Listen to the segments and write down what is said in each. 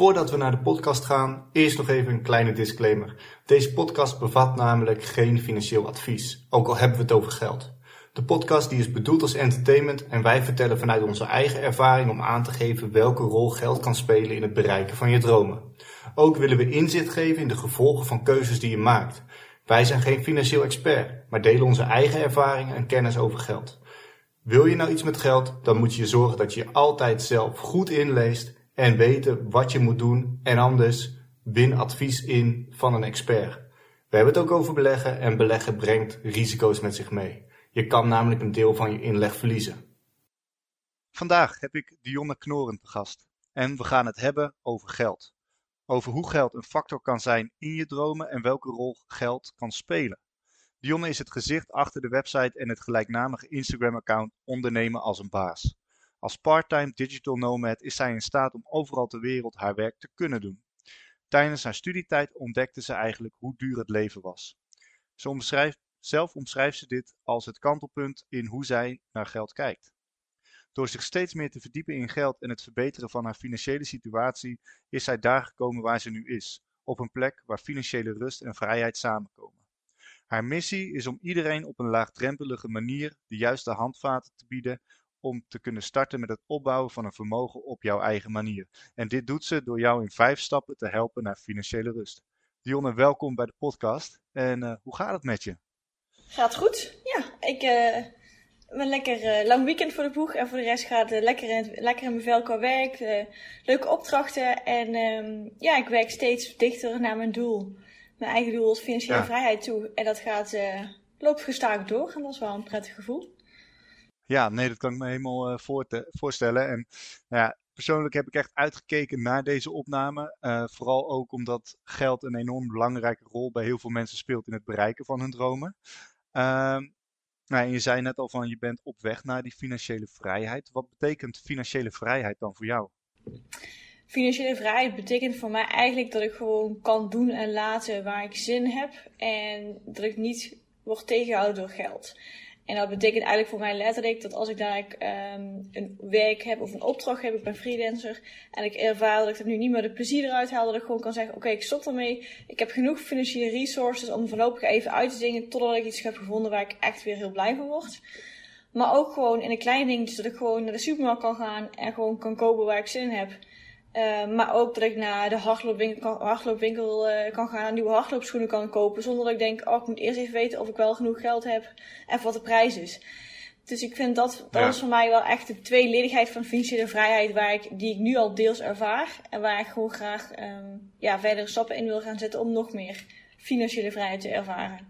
Voordat we naar de podcast gaan, eerst nog even een kleine disclaimer. Deze podcast bevat namelijk geen financieel advies, ook al hebben we het over geld. De podcast die is bedoeld als entertainment en wij vertellen vanuit onze eigen ervaring om aan te geven welke rol geld kan spelen in het bereiken van je dromen. Ook willen we inzicht geven in de gevolgen van keuzes die je maakt. Wij zijn geen financieel expert, maar delen onze eigen ervaringen en kennis over geld. Wil je nou iets met geld, dan moet je zorgen dat je je altijd zelf goed inleest en weten wat je moet doen en anders win advies in van een expert. We hebben het ook over beleggen en beleggen brengt risico's met zich mee. Je kan namelijk een deel van je inleg verliezen. Vandaag heb ik Dionne Knoren te gast en we gaan het hebben over geld. Over hoe geld een factor kan zijn in je dromen en welke rol geld kan spelen. Dionne is het gezicht achter de website en het gelijknamige Instagram-account Ondernemen als een baas. Als parttime digital nomad is zij in staat om overal ter wereld haar werk te kunnen doen. Tijdens haar studietijd ontdekte ze eigenlijk hoe duur het leven was. Zelf omschrijft ze dit als het kantelpunt in hoe zij naar geld kijkt. Door zich steeds meer te verdiepen in geld en het verbeteren van haar financiële situatie is zij daar gekomen waar ze nu is, op een plek waar financiële rust en vrijheid samenkomen. Haar missie is om iedereen op een laagdrempelige manier de juiste handvaten te bieden om te kunnen starten met het opbouwen van een vermogen op jouw eigen manier. En dit doet ze door jou in vijf stappen te helpen naar financiële rust. Dionne, welkom bij de podcast. En uh, hoe gaat het met je? Gaat goed. Ja, ik uh, ben lekker uh, lang weekend voor de boeg. En voor de rest gaat het lekker, in, lekker in mijn vel qua werk. leuke opdrachten. En um, ja, ik werk steeds dichter naar mijn doel. Mijn eigen doel is financiële ja. vrijheid toe. En dat gaat loopt gestaag door. En dat is wel een prettig gevoel. Ja, nee, dat kan ik me helemaal uh, voor te, voorstellen. En nou ja, persoonlijk heb ik echt uitgekeken naar deze opname. Uh, vooral ook omdat geld een enorm belangrijke rol bij heel veel mensen speelt in het bereiken van hun dromen. Uh, nou, je zei net al van je bent op weg naar die financiële vrijheid. Wat betekent financiële vrijheid dan voor jou? Financiële vrijheid betekent voor mij eigenlijk dat ik gewoon kan doen en laten waar ik zin heb. En dat ik niet word tegengehouden door geld. En dat betekent eigenlijk voor mij letterlijk dat als ik daar um, een werk heb of een opdracht heb, ik freelancer, en ik ervaar dat ik er nu niet meer de plezier eruit haal, dat ik gewoon kan zeggen, oké, ik stop ermee. Ik heb genoeg financiële resources om voorlopig even uit te zingen totdat ik iets heb gevonden waar ik echt weer heel blij van word. Maar ook gewoon in de kleine dingetjes, dat ik gewoon naar de supermarkt kan gaan en gewoon kan kopen waar ik zin in heb. Uh, maar ook dat ik naar de hardloopwinkel kan, hardloopwinkel, uh, kan gaan en nieuwe hardloopschoenen kan kopen. Zonder dat ik denk, oh, ik moet eerst even weten of ik wel genoeg geld heb en wat de prijs is. Dus ik vind dat, dat ja. is voor mij wel echt de tweeledigheid van financiële vrijheid waar ik, die ik nu al deels ervaar. En waar ik gewoon graag um, ja, verdere stappen in wil gaan zetten om nog meer financiële vrijheid te ervaren.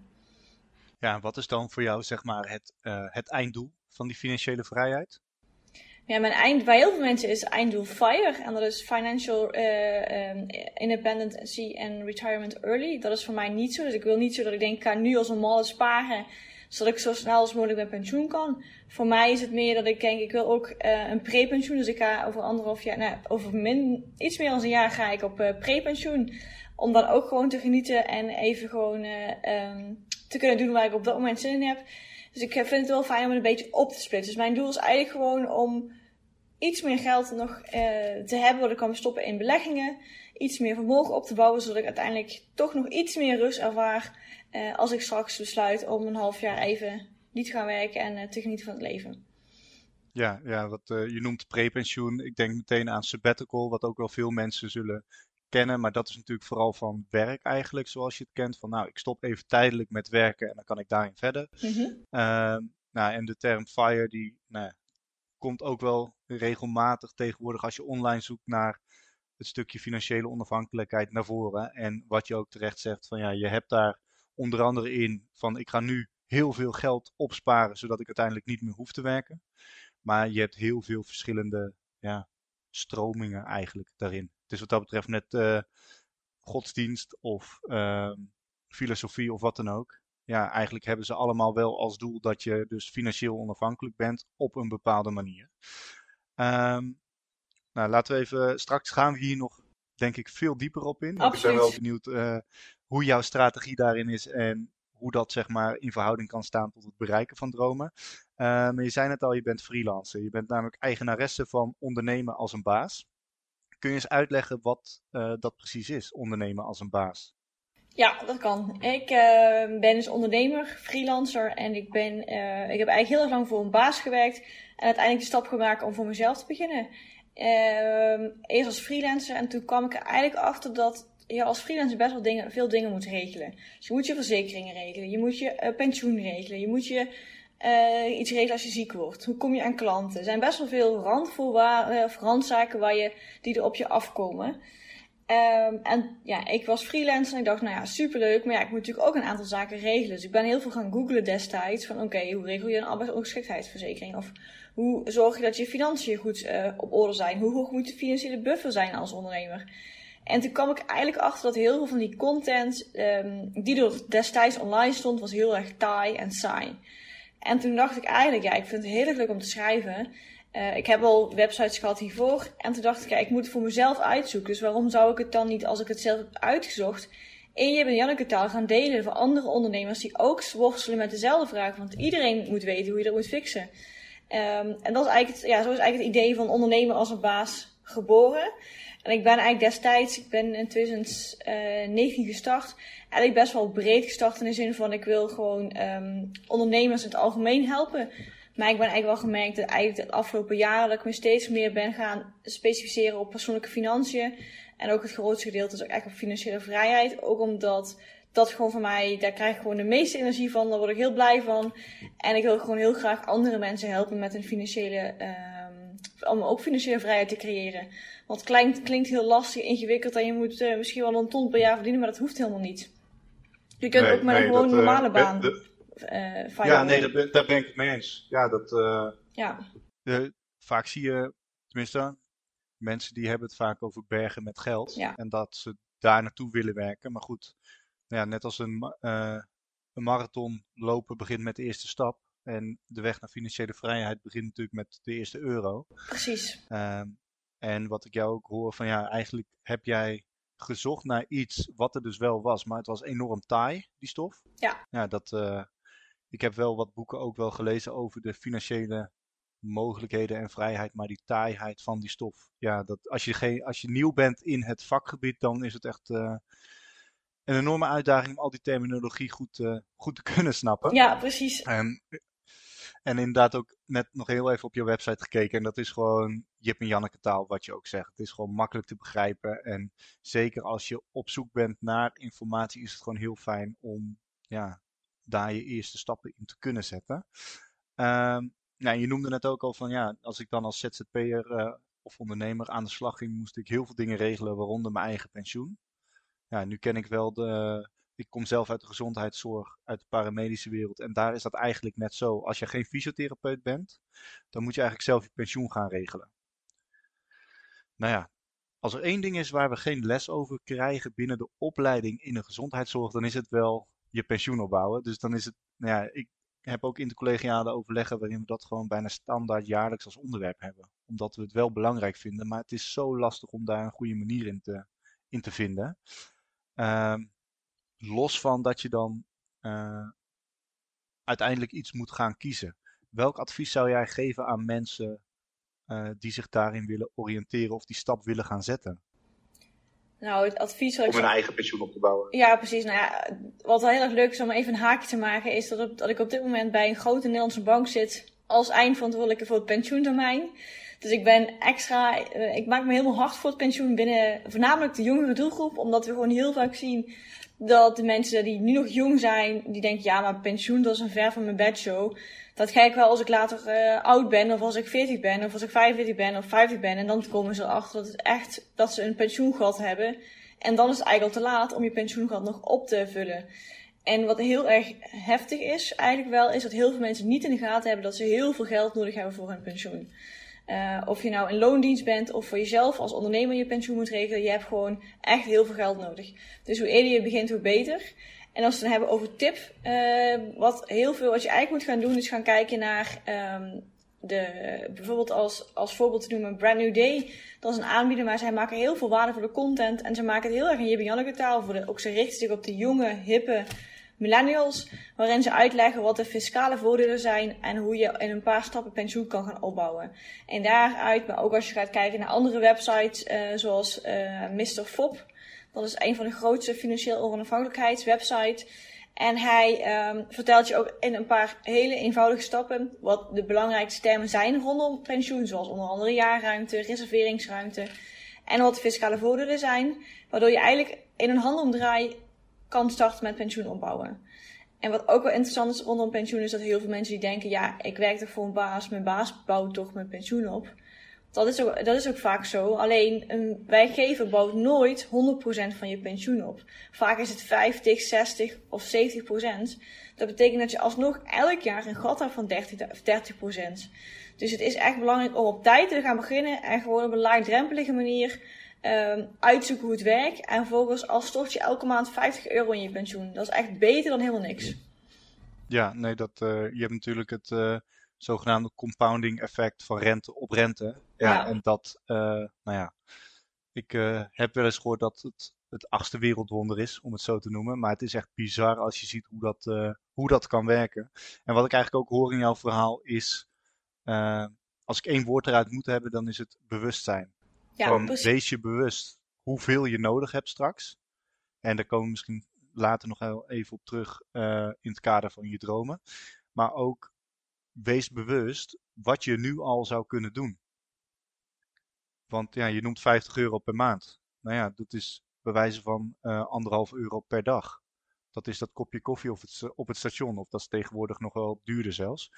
Ja, wat is dan voor jou zeg maar het, uh, het einddoel van die financiële vrijheid? Ja, mijn eind bij heel veel mensen is einddoel FIRE. En dat is Financial uh, um, Independency and Retirement Early. Dat is voor mij niet zo. Dus ik wil niet zo dat ik denk, ik ga nu als een malle sparen. Zodat ik zo snel als mogelijk met pensioen kan. Voor mij is het meer dat ik denk, ik wil ook uh, een prepensioen. Dus ik ga over anderhalf jaar, nou, over min, iets meer dan een jaar ga ik op uh, prepensioen. Om dan ook gewoon te genieten en even gewoon um, te kunnen doen waar ik op dat moment zin in heb. Dus ik vind het wel fijn om het een beetje op te splitsen. Dus mijn doel is eigenlijk gewoon om iets meer geld nog uh, te hebben wat ik kan stoppen in beleggingen. Iets meer vermogen op te bouwen, zodat ik uiteindelijk toch nog iets meer rust ervaar uh, als ik straks besluit om een half jaar even niet te gaan werken en uh, te genieten van het leven. Ja, ja wat je noemt prepensioen. Ik denk meteen aan sabbatical, wat ook wel veel mensen zullen kennen. Maar dat is natuurlijk vooral van werk eigenlijk, zoals je het kent. Van nou, ik stop even tijdelijk met werken en dan kan ik daarin verder. Mm -hmm. nou, en de term FIRE, die nou, komt ook wel regelmatig tegenwoordig als je online zoekt naar het stukje financiële onafhankelijkheid naar voren. En wat je ook terecht zegt, van ja, je hebt daar onder andere in van ik ga nu heel veel geld opsparen, zodat ik uiteindelijk niet meer hoef te werken. Maar je hebt heel veel verschillende ja, stromingen eigenlijk daarin. Het is wat dat betreft net uh, godsdienst of uh, filosofie of wat dan ook. Ja, eigenlijk hebben ze allemaal wel als doel dat je dus financieel onafhankelijk bent op een bepaalde manier. Um, nou, laten we even, straks gaan we hier nog, denk ik, veel dieper op in. Absoluut. Ik ben wel benieuwd uh, hoe jouw strategie daarin is en hoe dat zeg maar in verhouding kan staan tot het bereiken van dromen. Uh, maar je zei net al, je bent freelancer. Je bent namelijk eigenaresse van ondernemen als een baas. Kun je eens uitleggen wat uh, dat precies is, ondernemen als een baas? Ja, dat kan. Ik uh, ben dus ondernemer, freelancer en ik, ben, uh, ik heb eigenlijk heel erg lang voor een baas gewerkt en uiteindelijk de stap gemaakt om voor mezelf te beginnen. Uh, eerst als freelancer en toen kwam ik er eigenlijk achter dat je als freelancer best wel dingen, veel dingen moet regelen. Dus je moet je verzekeringen regelen, je moet je pensioen regelen, je moet je iets regelen als je ziek wordt. Hoe kom je aan klanten? Er zijn best wel veel randvoorwaarden, randzaken waar je, die er op je afkomen. Um, en ja, ik was freelancer en ik dacht, nou ja, superleuk. Maar ja, ik moet natuurlijk ook een aantal zaken regelen. Dus ik ben heel veel gaan googlen destijds. Van oké, hoe regel je een arbeidsongeschiktheidsverzekering? Of hoe zorg je dat je financiën goed uh, op orde zijn? Hoe hoog moet de financiële buffer zijn als ondernemer? En toen kwam ik eigenlijk achter dat heel veel van die content um, die er destijds online stond, was heel erg taai en saai. En toen dacht ik eigenlijk, ja, ik vind het heel erg leuk om te schrijven. Uh, ik heb al websites gehad hiervoor. En toen dacht ik, ja, ik moet het voor mezelf uitzoeken. Dus waarom zou ik het dan niet, als ik het zelf heb uitgezocht, in je Janneke taal gaan delen voor andere ondernemers die ook worstelen met dezelfde vraag. Want iedereen moet weten hoe je dat moet fixen. Um, en dat is eigenlijk, het, ja, zo is eigenlijk het idee van ondernemer als een baas geboren. En ik ben eigenlijk destijds, ik ben in 2019 gestart, eigenlijk best wel breed gestart in de zin van ik wil gewoon um, ondernemers in het algemeen helpen. Maar ik ben eigenlijk wel gemerkt dat eigenlijk het afgelopen jaar dat ik me steeds meer ben gaan specificeren op persoonlijke financiën. En ook het grootste gedeelte is ook echt op financiële vrijheid. Ook omdat dat gewoon voor mij, daar krijg ik gewoon de meeste energie van. Daar word ik heel blij van. En ik wil gewoon heel graag andere mensen helpen met een financiële, um, om ook financiële vrijheid te creëren. Want het klinkt, klinkt heel lastig, ingewikkeld en je moet uh, misschien wel een ton per jaar verdienen, maar dat hoeft helemaal niet. Je kunt nee, ook met nee, een gewoon dat, normale baan. De, uh, ja, nee, dat ben, daar ben ik het mee eens. Ja, dat, uh, ja. De, vaak zie je, tenminste, mensen die hebben het vaak over bergen met geld. Ja. En dat ze daar naartoe willen werken. Maar goed, ja, net als een, uh, een marathon lopen begint met de eerste stap. En de weg naar financiële vrijheid begint natuurlijk met de eerste euro. Precies. Uh, en wat ik jou ook hoor van ja, eigenlijk heb jij gezocht naar iets wat er dus wel was, maar het was enorm taai, die stof. Ja. Ja, dat, uh, ik heb wel wat boeken ook wel gelezen over de financiële mogelijkheden en vrijheid, maar die taaiheid van die stof. Ja, dat als je, geen, als je nieuw bent in het vakgebied, dan is het echt uh, een enorme uitdaging om al die terminologie goed, uh, goed te kunnen snappen. Ja, precies. En, en inderdaad ook net nog heel even op je website gekeken. En dat is gewoon Jip en Janneke taal, wat je ook zegt. Het is gewoon makkelijk te begrijpen. En zeker als je op zoek bent naar informatie, is het gewoon heel fijn om ja, daar je eerste stappen in te kunnen zetten. Um, nou, je noemde net ook al van ja, als ik dan als ZZP'er uh, of ondernemer aan de slag ging, moest ik heel veel dingen regelen, waaronder mijn eigen pensioen. Ja, nu ken ik wel de. Ik kom zelf uit de gezondheidszorg, uit de paramedische wereld. En daar is dat eigenlijk net zo. Als je geen fysiotherapeut bent, dan moet je eigenlijk zelf je pensioen gaan regelen. Nou ja, als er één ding is waar we geen les over krijgen binnen de opleiding in de gezondheidszorg, dan is het wel je pensioen opbouwen. Dus dan is het, nou ja, ik heb ook intercollegiale overleggen waarin we dat gewoon bijna standaard jaarlijks als onderwerp hebben. Omdat we het wel belangrijk vinden, maar het is zo lastig om daar een goede manier in te, in te vinden. Uh, los van dat je dan uh, uiteindelijk iets moet gaan kiezen. Welk advies zou jij geven aan mensen uh, die zich daarin willen oriënteren of die stap willen gaan zetten? Nou, het advies... Om een eigen pensioen op te bouwen. Ja, precies. Nou ja, wat wel heel erg leuk is om even een haakje te maken, is dat, op, dat ik op dit moment bij een grote Nederlandse bank zit als eindverantwoordelijke voor het pensioentermijn. Dus ik ben extra, uh, ik maak me helemaal hard voor het pensioen binnen voornamelijk de jongere doelgroep, omdat we gewoon heel vaak zien dat de mensen die nu nog jong zijn, die denken, ja, maar pensioen, dat is een ver van mijn bedshow. Dat ga ik wel als ik later uh, oud ben, of als ik 40 ben, of als ik 45 ben, of 50 ben. En dan komen ze erachter dat het echt, dat ze een pensioengat hebben. En dan is het eigenlijk al te laat om je pensioengat nog op te vullen. En wat heel erg heftig is, eigenlijk wel, is dat heel veel mensen niet in de gaten hebben dat ze heel veel geld nodig hebben voor hun pensioen. Uh, of je nou in loondienst bent of voor jezelf als ondernemer je pensioen moet regelen, je hebt gewoon echt heel veel geld nodig. Dus hoe eerder je begint, hoe beter. En als we het hebben over tip, uh, wat heel veel wat je eigenlijk moet gaan doen, is gaan kijken naar um, de, bijvoorbeeld als, als voorbeeld te noemen Brand New Day. Dat is een aanbieder, maar zij maken heel veel waardevolle content. En ze maken het heel erg in Jibbe Janneke taal. Voor de, ook ze richten zich op de jonge, hippe millennials. Waarin ze uitleggen wat de fiscale voordelen zijn. En hoe je in een paar stappen pensioen kan gaan opbouwen. En daaruit, maar ook als je gaat kijken naar andere websites. Uh, zoals uh, Mr. Fop. Dat is een van de grootste financieel onafhankelijkheidswebsites. En hij um, vertelt je ook in een paar hele eenvoudige stappen wat de belangrijkste termen zijn rondom pensioen. Zoals onder andere jaarruimte, reserveringsruimte en wat de fiscale voordelen zijn. Waardoor je eigenlijk in een handomdraai kan starten met pensioen opbouwen. En wat ook wel interessant is rondom pensioen is dat heel veel mensen die denken, ja, ik werk toch voor een baas, mijn baas bouwt toch mijn pensioen op. Dat is ook, dat is ook vaak zo. Alleen een werkgever bouwt nooit 100% van je pensioen op. Vaak is het 50, 60 of 70%. Dat betekent dat je alsnog elk jaar een gat hebt van 30, 30%. Dus het is echt belangrijk om op tijd te gaan beginnen en gewoon op een laagdrempelige manier um, uitzoeken hoe het werkt. En vervolgens al stort je elke maand 50 euro in je pensioen. Dat is echt beter dan helemaal niks. Ja, nee, dat, uh, je hebt natuurlijk het. Uh zogenaamde compounding effect van rente op rente. Ja, en dat, uh, nou ja, ik heb wel eens gehoord dat het het achtste wereldwonder is, om het zo te noemen. Maar het is echt bizar als je ziet hoe dat, hoe dat kan werken. En wat ik eigenlijk ook hoor in jouw verhaal is, als ik één woord eruit moet hebben, dan is het bewustzijn. Ja, Van, wees je bewust hoeveel je nodig hebt straks. En daar komen we misschien later nog even op terug in het kader van je dromen. Maar ook wees bewust wat je nu al zou kunnen doen. Want ja, je noemt 50 euro per maand. Nou ja, dat is bij wijze van uh, anderhalf euro per dag. Dat is dat kopje koffie op het, op het station. Of dat is tegenwoordig nog wel duurder zelfs.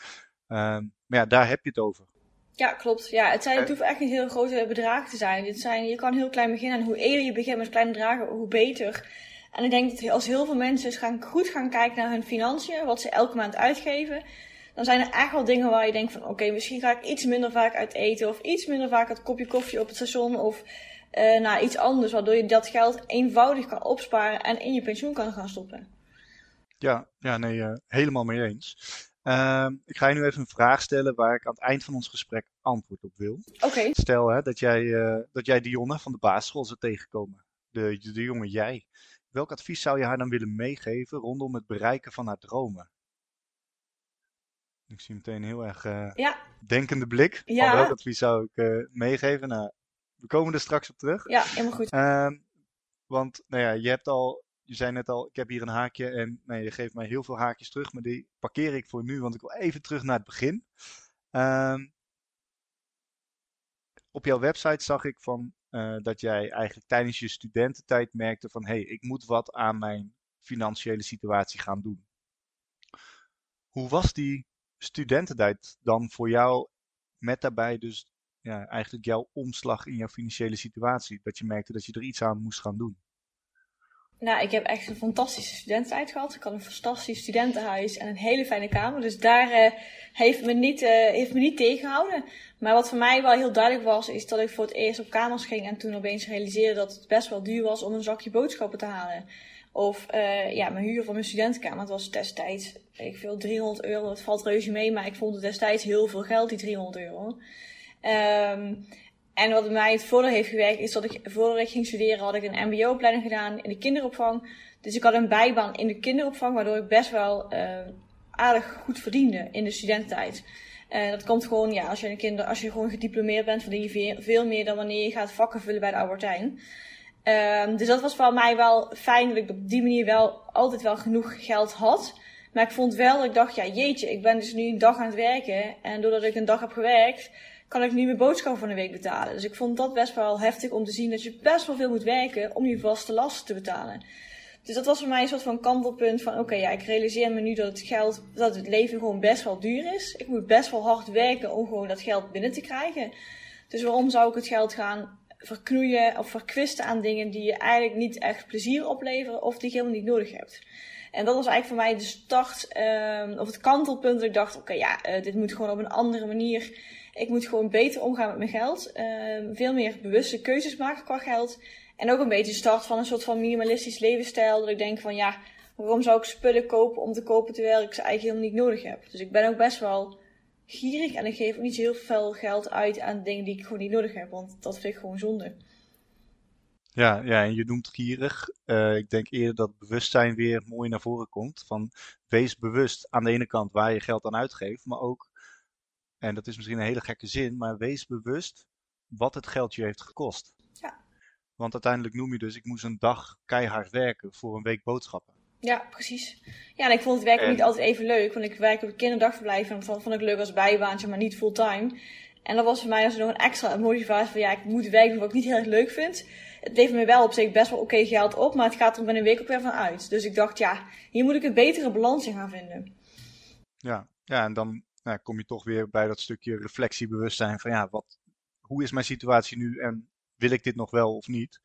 Uh, maar ja, daar heb je het over. Ja, klopt. Ja, het, zijn, het hoeft echt niet heel grote bedragen te zijn. Het zijn. Je kan heel klein beginnen. En hoe eerder je begint met kleine bedragen, hoe beter. En ik denk dat als heel veel mensen gaan, goed gaan kijken naar hun financiën, wat ze elke maand uitgeven, dan zijn er echt wel dingen waar je denkt van oké, misschien ga ik iets minder vaak uit eten of iets minder vaak het kopje koffie op het station of uh, naar iets anders, waardoor je dat geld eenvoudig kan opsparen en in je pensioen kan gaan stoppen. Ja, ja nee, uh, helemaal mee eens. Uh, ik ga je nu even een vraag stellen waar ik aan het eind van ons gesprek antwoord op wil. Oké. Stel hè, dat, jij, uh, dat jij Dionne van de basisschool zou tegenkomen. De, de jonge jij. Welk advies zou je haar dan willen meegeven rondom het bereiken van haar dromen? Ik zie meteen een heel erg uh, ja. denkende blik. Ja. Van welk advies zou ik uh, meegeven? Nou, we komen er straks op terug. Ja, helemaal goed. Uh, want, nou ja, je hebt al, je zei net al, ik heb hier een haakje en nee, je geeft mij heel veel haakjes terug, maar die parkeer ik voor nu, want ik wil even terug naar het begin. Ehm, op jouw website zag ik van uh, dat jij eigenlijk tijdens je studententijd merkte van, hé, hey, ik moet wat aan mijn financiële situatie gaan doen. Hoe was die studententijd dan voor jou met daarbij dus ja, eigenlijk jouw omslag in jouw financiële situatie? Dat je merkte dat je er iets aan moest gaan doen? Nou, ik heb echt een fantastische studententijd gehad. Ik had een fantastisch studentenhuis en een hele fijne kamer. Dus daar uh, heeft, me niet, uh, heeft me niet tegengehouden. Maar wat voor mij wel heel duidelijk was, is dat ik voor het eerst op kamers ging en toen opeens realiseerde dat het best wel duur was om een zakje boodschappen te halen. Of uh, ja, mijn huur van mijn studentenkamer. Het was destijds, ik veel, 300 euro. Het valt reuze mee, maar ik vond het destijds heel veel geld, die 300 euro. Um, en wat mij het voordeel heeft gewerkt, is dat ik voordat ik ging studeren, had ik een MBO-opleiding gedaan in de kinderopvang. Dus ik had een bijbaan in de kinderopvang, waardoor ik best wel uh, aardig goed verdiende in de studententijd. Uh, dat komt gewoon, ja, als je, een kinder, als je gewoon gediplomeerd bent, verdien je veel, meer dan wanneer je gaat vakken vullen bij de Albertijn. Um, dus dat was voor mij wel fijn dat ik op die manier wel altijd wel genoeg geld had. Maar ik vond wel dat ik dacht, ja jeetje, ik ben dus nu een dag aan het werken. En doordat ik een dag heb gewerkt, kan ik nu mijn boodschap van de week betalen. Dus ik vond dat best wel heftig om te zien dat je best wel veel moet werken om je vaste lasten te betalen. Dus dat was voor mij een soort van kantelpunt van, oké, ja, ik realiseer me nu dat het geld, dat het leven gewoon best wel duur is. Ik moet best wel hard werken om gewoon dat geld binnen te krijgen. Dus waarom zou ik het geld gaan verknoeien of verkwisten aan dingen die je eigenlijk niet echt plezier opleveren of die je helemaal niet nodig hebt. En dat was eigenlijk voor mij de start, um, of het kantelpunt dat ik dacht, oké ja, uh, dit moet gewoon op een andere manier. Ik moet gewoon beter omgaan met mijn geld. Uh, veel meer bewuste keuzes maken qua geld. En ook een beetje start van een soort van minimalistisch levensstijl. Dat ik denk van ja, waarom zou ik spullen kopen om te kopen terwijl ik ze eigenlijk helemaal niet nodig heb? Dus ik ben ook best wel gierig en ik geef ook niet heel veel geld uit aan dingen die ik gewoon niet nodig heb, want dat vind ik gewoon zonde. Ja, ja, en je noemt gierig. Uh, ik denk eerder dat bewustzijn weer mooi naar voren komt. Van wees bewust aan de ene kant waar je geld aan uitgeeft, maar ook, en dat is misschien een hele gekke zin, maar wees bewust wat het geld je heeft gekost. Ja. Want uiteindelijk noem je dus, ik moest een dag keihard werken voor een week boodschappen. Ja, precies. Ja, en ik vond het werk niet altijd even leuk, want ik werk op een kinderdagverblijf en dat vond ik leuk als bijbaantje, maar niet fulltime. En dat was voor mij als nog een extra motivatie van ja, ik moet werken wat ik niet heel erg leuk vind. Het levert me wel op zich best wel oké geld op, maar het gaat er binnen een week ook weer van uit. Dus ik dacht, ja, hier moet ik een betere balans in gaan vinden. Ja, ja en dan nou, kom je toch weer bij dat stukje reflectiebewustzijn van ja, wat, hoe is mijn situatie nu en wil ik dit nog wel of niet?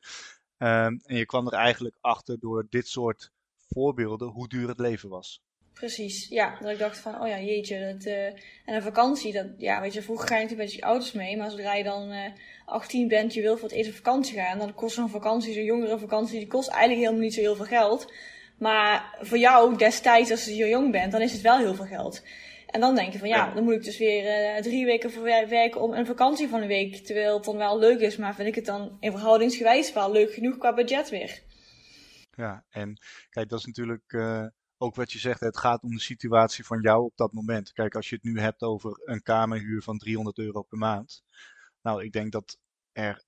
Um, en je kwam er eigenlijk achter door dit soort voorbeelden hoe duur het leven was. Precies, ja. Dat ik dacht van, oh ja, jeetje. Dat, uh, en een vakantie, dat, ja, weet je, vroeger ga je natuurlijk met je ouders mee. Maar zodra je dan uh, eh, 18 bent, je wil voor het eerst op vakantie gaan. Dan kost zo'n vakantie, zo'n jongere vakantie, die kost eigenlijk helemaal niet zo heel veel geld. Maar voor jou destijds, als je jong bent, dan is het wel heel veel geld. En dan denk je van, ja, dan moet ik dus weer uh, drie weken voor werken om een vakantie van een week. Terwijl het dan wel leuk is, maar vind ik het dan in verhoudingsgewijs wel leuk genoeg qua budget weer. Ja, en kijk, dat is natuurlijk uh, ook wat je zegt. Het gaat om de situatie van jou op dat moment. Kijk, als je het nu hebt over een kamerhuur van 300 euro per maand. Nou, ik denk dat er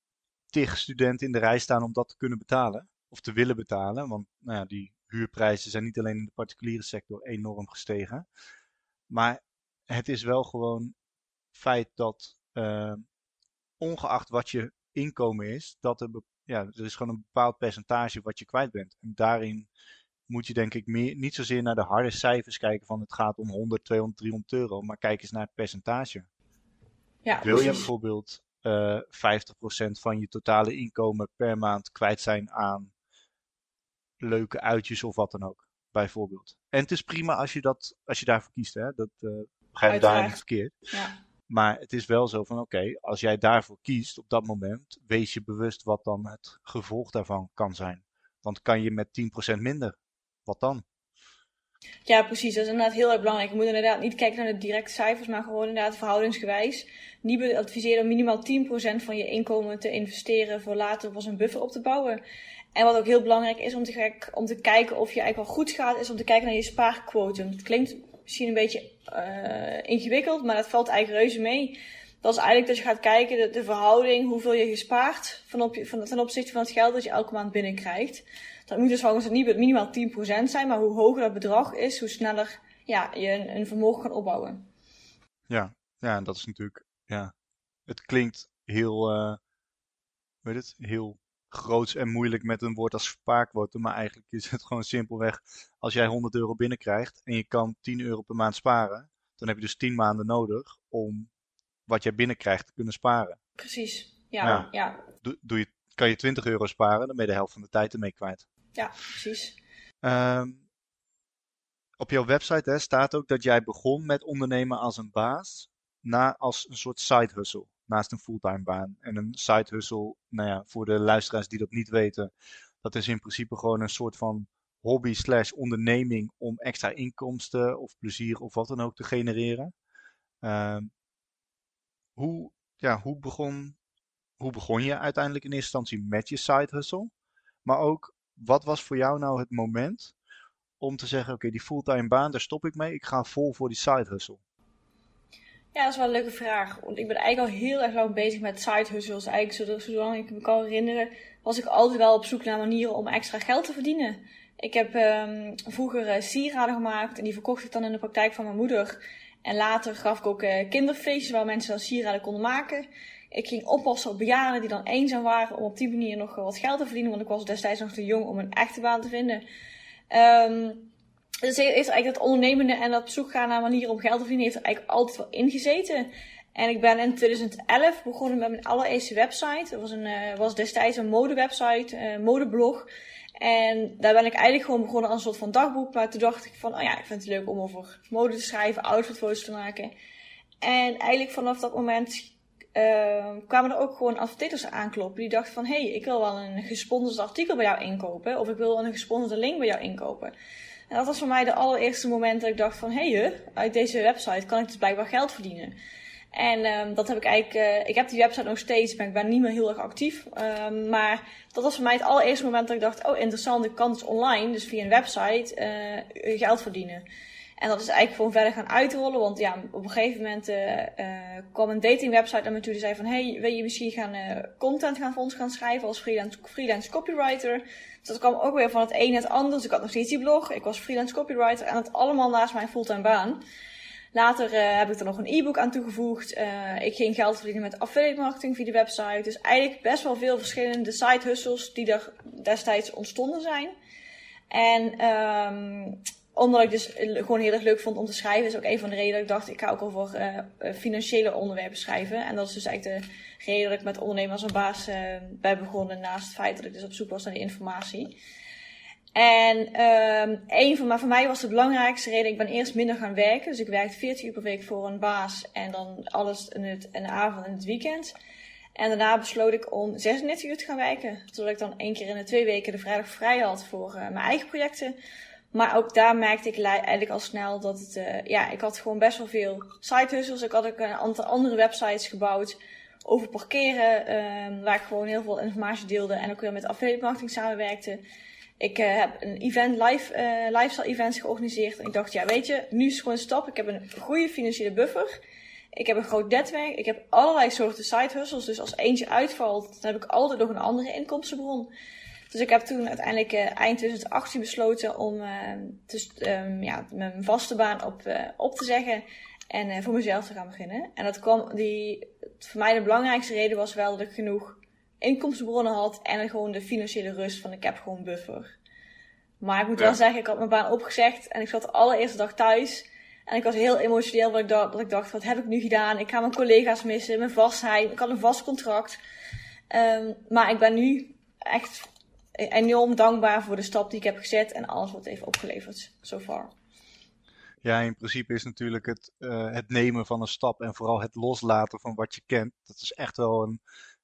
tig studenten in de rij staan om dat te kunnen betalen. Of te willen betalen. Want nou ja, die huurprijzen zijn niet alleen in de particuliere sector enorm gestegen. Maar het is wel gewoon feit dat, uh, ongeacht wat je inkomen is, dat er ja, er is gewoon een bepaald percentage wat je kwijt bent. En daarin moet je denk ik meer, niet zozeer naar de harde cijfers kijken van het gaat om 100, 200, 300 euro, maar kijk eens naar het percentage. Ja, Wil je bijvoorbeeld uh, eh, 50% van je totale inkomen per maand kwijt zijn aan leuke uitjes of wat dan ook, bijvoorbeeld. En het is prima als je, dat, als je daarvoor kiest, hè? dat uh, begrijp je daar niet verkeerd. Ja. Maar het is wel zo van oké, als jij daarvoor kiest op dat moment, wees je bewust wat dan het gevolg daarvan kan zijn. Want kan je met 10% minder, wat dan? Ja, precies. Dat is inderdaad heel erg belangrijk. Je moet inderdaad niet kijken naar de directe cijfers, maar gewoon inderdaad verhoudingsgewijs. Nibud adviseert om minimaal 10% van je inkomen te investeren voor later pas een buffer op te bouwen. En wat ook heel belangrijk is om te, om te kijken of je eigenlijk wel goed gaat, is om te kijken naar je spaarquotum. Het klinkt misschien een beetje uh, ingewikkeld, maar dat valt eigenlijk reuze mee. Dat is eigenlijk dat je gaat kijken, de, de verhouding, hoeveel je gespaard van op, van, ten opzichte van het geld dat je elke maand binnenkrijgt. Dat moet dus volgens het niet minimaal 10% zijn, maar hoe hoger dat bedrag is, hoe sneller ja, je een, een vermogen kan opbouwen. Ja, ja, dat is natuurlijk, ja, het klinkt heel, uh, weet het, heel groots en moeilijk met een woord als spaarquotum. Maar eigenlijk is het gewoon simpelweg, als jij 100 euro binnenkrijgt en je kan 10 euro per maand sparen, dan heb je dus 10 maanden nodig om wat jij binnenkrijgt te kunnen sparen. Precies, ja. ja. Doe, doe je, kan je 20 euro sparen, dan ben je de helft van de tijd ermee kwijt. Ja, precies. Um, op jouw website hè, staat ook dat jij begon met ondernemen als een baas, na als een soort side hustle naast een fulltime baan. En een side hustle, nou ja, voor de luisteraars die dat niet weten, dat is in principe gewoon een soort van hobby slash onderneming om extra inkomsten of plezier of wat dan ook te genereren. Uh, hoe, ja, hoe, begon, hoe begon je uiteindelijk in eerste instantie met je side hustle? Maar ook, wat was voor jou nou het moment om te zeggen, oké, die fulltime baan, daar stop ik mee. Ik ga vol voor die side hustle. Ja, dat is wel een leuke vraag. Want ik ben eigenlijk al heel erg lang bezig met side hustles. Eigenlijk zolang ik me kan herinneren, was ik altijd wel op zoek naar manieren om extra geld te verdienen. Ik heb um, vroeger uh, sieraden gemaakt en die verkocht ik dan in de praktijk van mijn moeder. En later gaf ik ook uh, kinderfeestjes waar mensen dan sieraden konden maken. Ik ging oppassen op bejaarden die dan eenzaam waren om op die manier nog wat geld te verdienen. Want ik was destijds nog te jong om een echte baan te vinden. Um, dus heeft eigenlijk dat ondernemende en dat zoek gaan naar manieren om geld te verdienen, heeft er eigenlijk altijd wel ingezeten. En ik ben in 2011 begonnen met mijn allereerste website. Dat was, een, uh, was destijds een modewebsite, uh, modeblog. En daar ben ik eigenlijk gewoon begonnen als een soort van dagboek. Maar toen dacht ik van, oh ja, ik vind het leuk om over mode te schrijven, outfitfoto's te maken. En eigenlijk vanaf dat moment uh, kwamen er ook gewoon adverteerders aankloppen die dachten van... hé, hey, ik wil wel een gesponsord artikel bij jou inkopen. Of ik wil een gesponsorde link bij jou inkopen. En dat was voor mij de allereerste moment dat ik dacht van... hé, hey, uit deze website kan ik dus blijkbaar geld verdienen. En um, dat heb ik eigenlijk, uh, ik heb die website nog steeds, maar ik ben niet meer heel erg actief. Um, maar dat was voor mij het allereerste moment dat ik dacht, oh interessant, ik kan dus online, dus via een website, uh, geld verdienen. En dat is eigenlijk gewoon verder gaan uitrollen, want ja, op een gegeven moment uh, kwam een datingwebsite naar me toe die zei van, hey, wil je misschien gaan content gaan voor ons gaan schrijven als freelance, freelance copywriter? Dus dat kwam ook weer van het een het ander, dus ik had nog steeds die blog, ik was freelance copywriter en het allemaal naast mijn fulltime baan. Later uh, heb ik er nog een e-book aan toegevoegd. Uh, ik ging geld verdienen met affiliate marketing via de website. Dus eigenlijk best wel veel verschillende side hustles die er destijds ontstonden zijn. En um, omdat ik dus gewoon heel erg leuk vond om te schrijven, is ook een van de redenen dat ik dacht, ik ga ook over uh, financiële onderwerpen schrijven. En dat is dus eigenlijk de reden dat ik met ondernemers en baas ben begonnen, naast het feit dat ik dus op zoek was naar de informatie. En um, een van, maar voor mij was de belangrijkste reden, ik ben eerst minder gaan werken. Dus ik werkte 40 uur per week voor een baas en dan alles in, het, in de avond en het weekend. En daarna besloot ik om 36 uur te gaan werken. Zodat ik dan één keer in de twee weken de vrijdag vrij had voor uh, mijn eigen projecten. Maar ook daar merkte ik eigenlijk al snel dat het, uh, ja, ik had gewoon best wel veel side hustles. Ik had ook een aantal andere websites gebouwd over parkeren, um, waar ik gewoon heel veel informatie deelde en ook weer met affiliate samenwerkte. Ik uh, heb een event, live, uh, lifestyle events georganiseerd. En ik dacht, ja, weet je, nu is het gewoon een stap. Ik heb een goede financiële buffer. Ik heb een groot netwerk. Ik heb allerlei soorten side hustles. Dus als eentje uitvalt, dan heb ik altijd nog een andere inkomstenbron. Dus ik heb toen uiteindelijk uh, eind 2018 besloten om dus, ja, mijn vaste baan op, op te zeggen. En voor mezelf te gaan beginnen. En dat kwam, die, voor mij de belangrijkste reden was wel dat ik genoeg inkomstenbronnen had en gewoon de financiële rust van ik heb gewoon buffer. Maar ik moet ja. wel zeggen, ik had mijn baan opgezegd en ik zat de allereerste dag thuis. En ik was heel emotioneel, dat ik, dacht, dat ik dacht, wat heb ik nu gedaan? Ik ga mijn collega's missen, mijn vastheid. Ik had een vast contract. Um, maar ik ben nu echt enorm dankbaar voor de stap die ik heb gezet en alles wat heeft opgeleverd, so far. Ja, in principe is natuurlijk het, uh, het nemen van een stap en vooral het loslaten van wat je kent. Dat is echt wel een,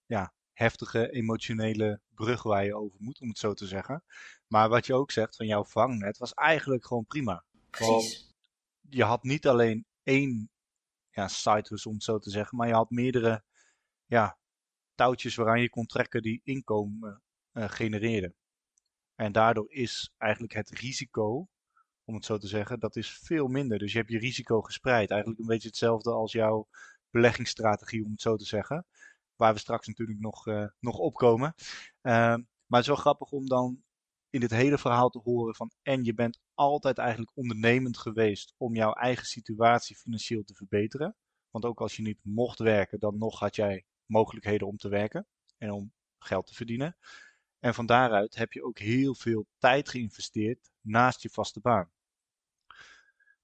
ja, heftige emotionele brug waar je over moet, om het zo te zeggen. Maar wat je ook zegt van jouw vangnet was eigenlijk gewoon prima. Precies. je had niet alleen één ja, site hustle, om het zo te zeggen, maar je had meerdere ja, touwtjes waaraan je kon trekken die inkomen uh, genereerden. En daardoor is eigenlijk het risico, om het zo te zeggen, dat is veel minder. Dus je hebt je risico gespreid. Eigenlijk een beetje hetzelfde als jouw beleggingsstrategie, om het zo te zeggen waar we straks natuurlijk nog, uh, nog opkomen. Uh, maar het is wel grappig om dan in dit hele verhaal te horen van en je bent altijd eigenlijk ondernemend geweest om jouw eigen situatie financieel te verbeteren. Want ook als je niet mocht werken, dan nog had jij mogelijkheden om te werken en om geld te verdienen. En van daaruit heb je ook heel veel tijd geïnvesteerd naast je vaste baan.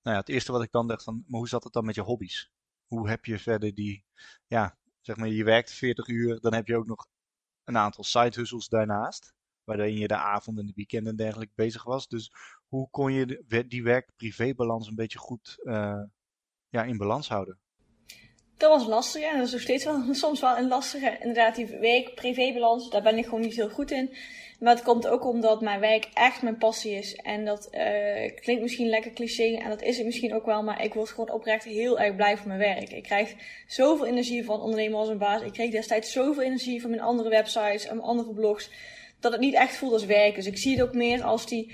Nou ja, het eerste wat ik dan dacht van, maar hoe zat het dan met je hobby's? Hoe heb je verder die, ja, zeg maar, je werkt 40 uur, dan heb je ook nog een aantal side hustles daarnaast. Waarin je de avond en de weekend en dergelijke bezig was. Dus hoe kon je die werk-privé-balans een beetje goed uh, ja, in balans houden? Dat was lastig, ja. Dat is nog steeds wel, soms wel een lastige. Inderdaad, die werk-privé-balans, daar ben ik gewoon niet heel goed in. Maar het komt ook omdat mijn werk echt mijn passie is. En dat uh, klinkt misschien lekker cliché en dat is het misschien ook wel. Maar ik word gewoon oprecht heel erg blij van mijn werk. Ik krijg zoveel energie van ondernemen als een baas. Ik kreeg destijds zoveel energie van mijn andere websites en mijn andere blogs. Dat het niet echt voelt als werk. Dus ik zie het ook meer als die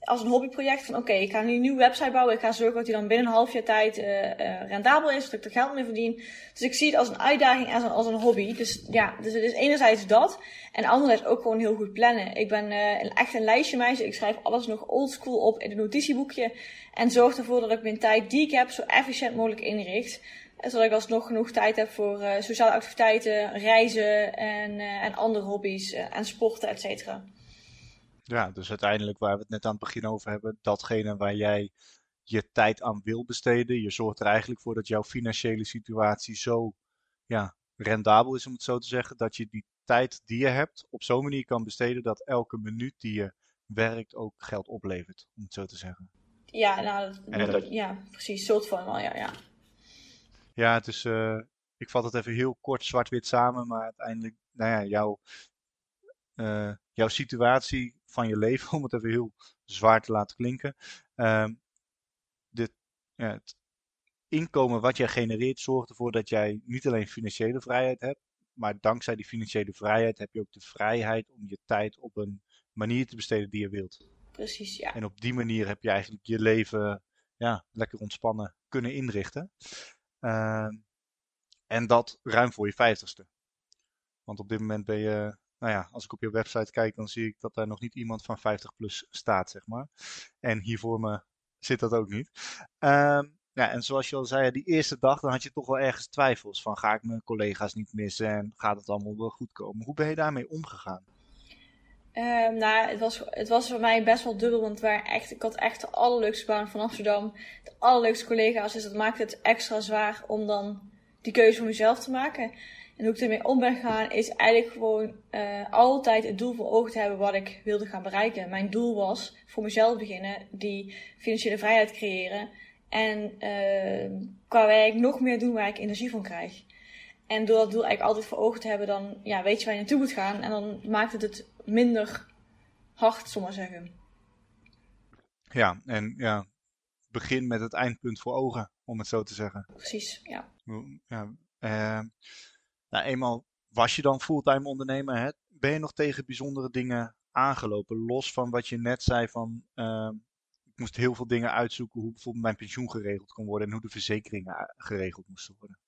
als een hobbyproject van oké, ik ga nu een nieuwe website bouwen. Ik ga zorgen dat die dan binnen een half jaar tijd uh, rendabel is, dat ik er geld mee verdien. Dus ik zie het als een uitdaging en als een hobby. Dus ja, dus het is enerzijds dat. En anderzijds ook gewoon heel goed plannen. Ik ben uh, echt een lijstje meisje. Ik schrijf alles nog oldschool op in een notitieboekje. En zorg ervoor dat ik mijn tijd die ik heb zo efficiënt mogelijk inricht. Zodat ik alsnog genoeg tijd heb voor sociale activiteiten, reizen en, en andere hobby's en sporten, et cetera. Ja, dus uiteindelijk waar we het net aan het begin over hebben, datgene waar jij je tijd aan wil besteden. Je zorgt er eigenlijk voor dat jouw financiële situatie zo ja, rendabel is, om het zo te zeggen, dat je die tijd die je hebt op zo'n manier kan besteden dat elke minuut die je werkt ook geld oplevert, om het zo te zeggen. Ja, nou, dat, ja, precies, soort van wel, ja, ja. Ja, het is, uh, ik vat het even heel kort zwart-wit samen, maar uiteindelijk, nou ja, jouw, uh, jouw situatie van je leven, om het even heel zwaar te laten klinken. Uh, dit, ja, het inkomen wat jij genereert zorgt ervoor dat jij niet alleen financiële vrijheid hebt, maar dankzij die financiële vrijheid heb je ook de vrijheid om je tijd op een manier te besteden die je wilt. Precies, ja. En op die manier heb je eigenlijk je leven ja, lekker ontspannen kunnen inrichten. Uh, en dat ruim voor je vijftigste. Want op dit moment ben je, nou ja, als ik op je website kijk, dan zie ik dat daar nog niet iemand van 50 plus staat, zeg maar. En hier voor me zit dat ook niet. Uh, ja, en zoals je al zei, die eerste dag, dan had je toch wel ergens twijfels van ga ik mijn collega's niet missen en gaat het allemaal wel goed komen. Hoe ben je daarmee omgegaan? Um, nou, het was, het was voor mij best wel dubbel, want waar echt, ik had echt de allerleukste baan van Amsterdam, de allerleukste collega's, dus dat maakte het extra zwaar om dan die keuze voor mezelf te maken. En hoe ik ermee om ben gegaan, is eigenlijk gewoon uh, altijd het doel voor ogen te hebben wat ik wilde gaan bereiken. Mijn doel was voor mezelf beginnen, die financiële vrijheid creëren. En uh, qua werk nog meer doen waar ik energie van krijg. En door dat doel eigenlijk altijd voor ogen te hebben, dan ja, weet je waar je naartoe moet gaan. En dan maakt het het minder hard, zal maar zeggen. Ja, en ja, begin met het eindpunt voor ogen, om het zo te zeggen. Precies, ja. ja uh, nou, eenmaal was je dan fulltime ondernemer, hè? ben je nog tegen bijzondere dingen aangelopen? Los van wat je net zei van, uh, ik moest heel veel dingen uitzoeken hoe bijvoorbeeld mijn pensioen geregeld kon worden en hoe de verzekeringen geregeld moesten worden.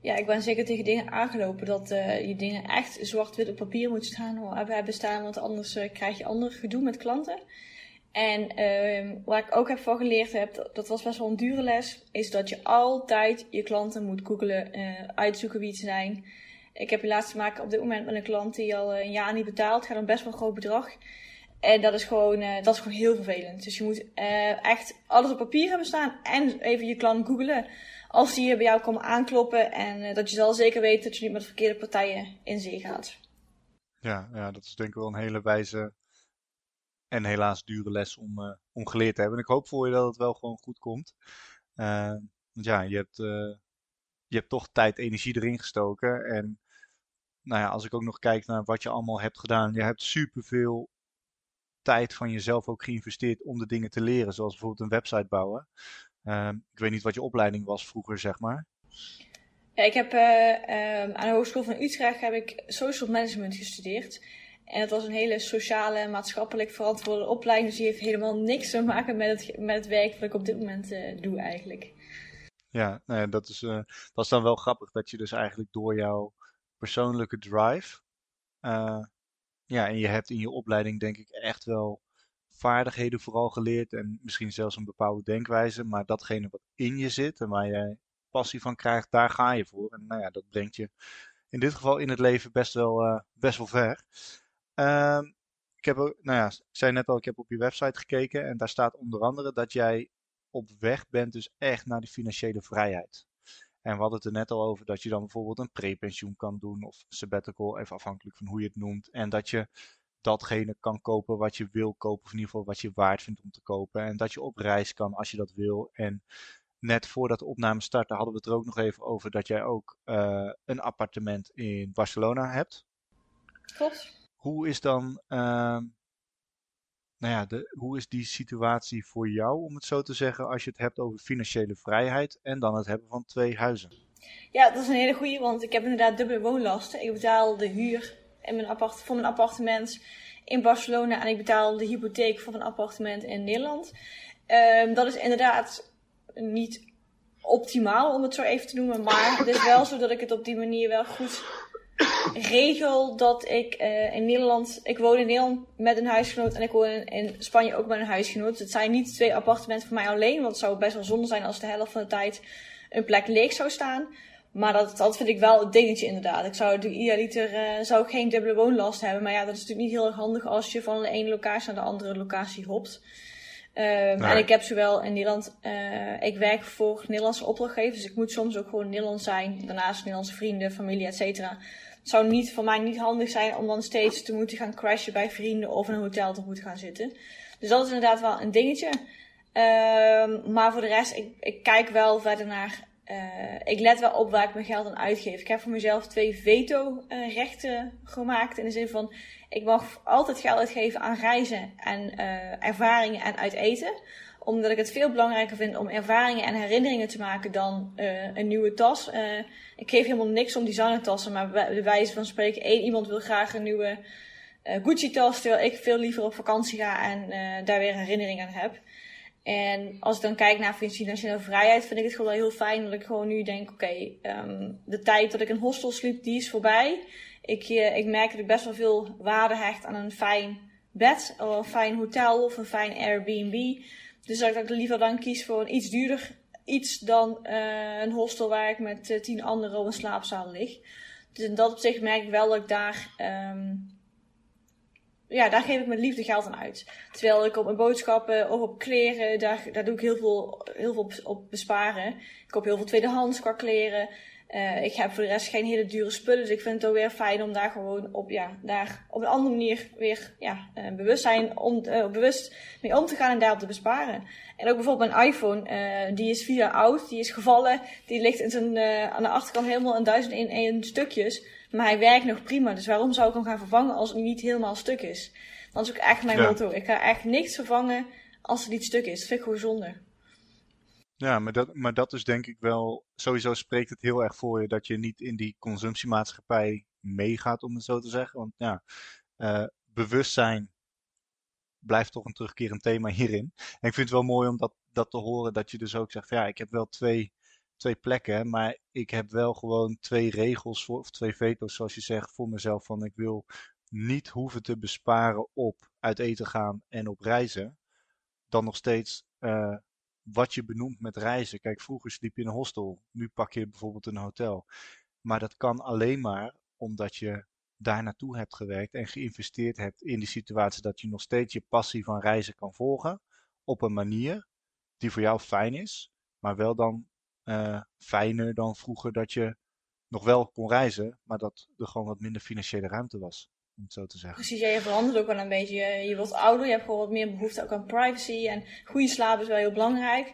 Ja, ik ben zeker tegen dingen aangelopen dat uh, je dingen echt zwart-wit op papier moet staan, hebben staan, want anders uh, krijg je ander gedoe met klanten. En uh, waar ik ook heb van geleerd heb, dat was best wel een dure les, is dat je altijd je klanten moet googelen, uh, uitzoeken wie het zijn. Ik heb helaas te maken op dit moment met een klant die al een jaar niet betaalt, gaat een best wel een groot bedrag. En dat is gewoon, uh, dat is gewoon heel vervelend. Dus je moet echt alles op papier hebben staan en even je klant googelen als die bij jou komen aankloppen. En dat je zal zeker weet dat je niet met verkeerde partijen in zee gaat. Ja, ja, dat is denk ik wel een hele wijze en helaas dure les om, uh, om geleerd te hebben. En ik hoop voor je dat het wel gewoon goed komt. Uh, want ja, je hebt, je hebt toch tijd, energie erin gestoken. En nou ja, als ik ook nog kijk naar wat je allemaal hebt gedaan. Je hebt superveel tijd van jezelf ook geïnvesteerd om de dingen te leren. Zoals bijvoorbeeld een website bouwen. Ik weet niet wat je opleiding was vroeger, zeg maar. Ja, ik heb um, aan de Hogeschool van Utrecht heb ik social management gestudeerd. En het was een hele sociale, maatschappelijk verantwoorde opleiding. Dus die heeft helemaal niks te maken met het, met het werk wat ik op dit moment uh, doe eigenlijk. Ja, nou dat, is, uh, dat is dan wel grappig dat je dus eigenlijk door jouw persoonlijke drive... ja, en je hebt in je opleiding denk ik echt wel vaardigheden vooral geleerd en misschien zelfs een bepaalde denkwijze, maar datgene wat in je zit en waar jij passie van krijgt, daar ga je voor. En nou ja, dat brengt je in dit geval in het leven best wel, best wel ver. Uh, ik heb nou ja, ik zei net al, ik heb op je website gekeken en daar staat onder andere dat jij op weg bent dus echt naar de financiële vrijheid. En we hadden het er net al over dat je dan bijvoorbeeld een prepensioen kan doen of sabbatical, even afhankelijk van hoe je het noemt. En dat je datgene kan kopen wat je wil kopen, of in ieder geval wat je waard vindt om te kopen. En dat je op reis kan als je dat wil. En net voordat de opname startte hadden we het er ook nog even over dat jij ook uh, een appartement in Barcelona hebt. Klopt. Hoe is dan, uh, nou ja, de, hoe is die situatie voor jou, om het zo te zeggen, als je het hebt over financiële vrijheid en dan het hebben van twee huizen? Ja, dat is een hele goede, want ik heb inderdaad dubbele woonlasten. Ik betaal de huur in mijn voor mijn appartement in Barcelona en ik betaal de hypotheek voor een appartement in Nederland. Um, dat is inderdaad niet optimaal om het zo even te noemen, maar het is wel zo dat ik het op die manier wel goed regel dat ik uh, in Nederland, ik woon in Nederland met een huisgenoot en ik woon in, Spanje ook met een huisgenoot. Het zijn niet twee appartementen voor mij alleen, want het zou best wel zonde zijn als de helft van de tijd een plek leeg zou staan. Maar dat, dat vind ik wel het dingetje inderdaad. Ik zou idealiter uh, zou ik geen dubbele woonlast hebben. Maar ja, dat is natuurlijk niet heel erg handig als je van de ene locatie naar de andere locatie hopt. Nee. En ik heb zowel in Nederland, uh, ik werk voor Nederlandse opdrachtgevers. Dus ik moet soms ook gewoon Nederlands zijn. Daarnaast Nederlandse vrienden, familie, et cetera. Zou niet, voor mij niet handig zijn om dan steeds te moeten gaan crashen bij vrienden of in een hotel te moeten gaan zitten. Dus dat is inderdaad wel een dingetje. Um, maar voor de rest, ik, ik kijk wel verder naar ik let wel op waar ik mijn geld aan uitgeef. Ik heb voor mezelf twee veto-rechten gemaakt. In de zin van, ik mag altijd geld uitgeven aan reizen en ervaringen en uit eten omdat ik het veel belangrijker vind om ervaringen en herinneringen te maken dan uh, een nieuwe tas. Uh, ik geef helemaal niks om designertassen, maar bij wijze van spreken, één iemand wil graag een nieuwe uh, Gucci-tas, terwijl ik veel liever op vakantie ga en daar weer herinneringen aan heb. En als ik dan kijk naar financiële vrijheid, vind ik het gewoon heel fijn dat ik gewoon nu denk, oké, um, de tijd dat ik in hostel sliep, die is voorbij. Ik, ik merk dat ik best wel veel waarde hecht aan een fijn bed, of een fijn hotel of een fijn Airbnb. Dus dat ik liever dan kies voor een iets duurder iets dan uh, een hostel waar ik met uh, tien anderen op een slaapzaal lig. Dus in dat opzicht merk ik wel dat ik daar, um, ja, daar geef ik mijn liefde geld aan uit. Terwijl ik op mijn boodschappen of op kleren, daar, daar doe ik heel veel, heel veel op, op besparen. Ik koop heel veel tweedehands qua kleren. Uh, ik heb voor de rest geen hele dure spullen. Dus ik vind het ook weer fijn om daar gewoon op, ja, daar op een andere manier weer ja, uh, bewust, zijn, om, uh, bewust mee om te gaan en daarop te besparen. En ook bijvoorbeeld mijn iPhone, die is vier jaar oud, die is gevallen. Die ligt in zijn, aan de achterkant helemaal in duizend in één stukjes. Maar hij werkt nog prima. Dus waarom zou ik hem gaan vervangen als hij niet helemaal stuk is? Dat is ook echt mijn ja. motto. Ik ga echt niks vervangen als het niet stuk is. Dat vind ik gewoon zonde. Ja, maar dat, maar dat is denk ik wel, sowieso spreekt het heel erg voor je dat je niet in die consumptiemaatschappij meegaat, om het zo te zeggen. Want ja, uh, bewustzijn blijft toch een terugkerend thema hierin. En ik vind het wel mooi om dat, dat te horen, dat je dus ook zegt, ja, ik heb wel twee, twee plekken, maar ik heb wel gewoon twee regels, voor, of twee veto's, zoals je zegt, voor mezelf. Van ik wil niet hoeven te besparen op uit eten gaan en op reizen. Dan nog steeds uh, wat je benoemt met reizen. Kijk, vroeger sliep je in een hostel, nu pak je bijvoorbeeld een hotel. Maar dat kan alleen maar omdat je daar naartoe hebt gewerkt en geïnvesteerd hebt in die situatie dat je nog steeds je passie van reizen kan volgen op een manier die voor jou fijn is, maar wel dan uh, fijner dan vroeger dat je nog wel kon reizen, maar dat er gewoon wat minder financiële ruimte was om zo te zeggen. Precies, ja, je verandert ook wel een beetje. Je wordt ouder, je hebt gewoon wat meer behoefte ook aan privacy. En goede slaap is wel heel belangrijk.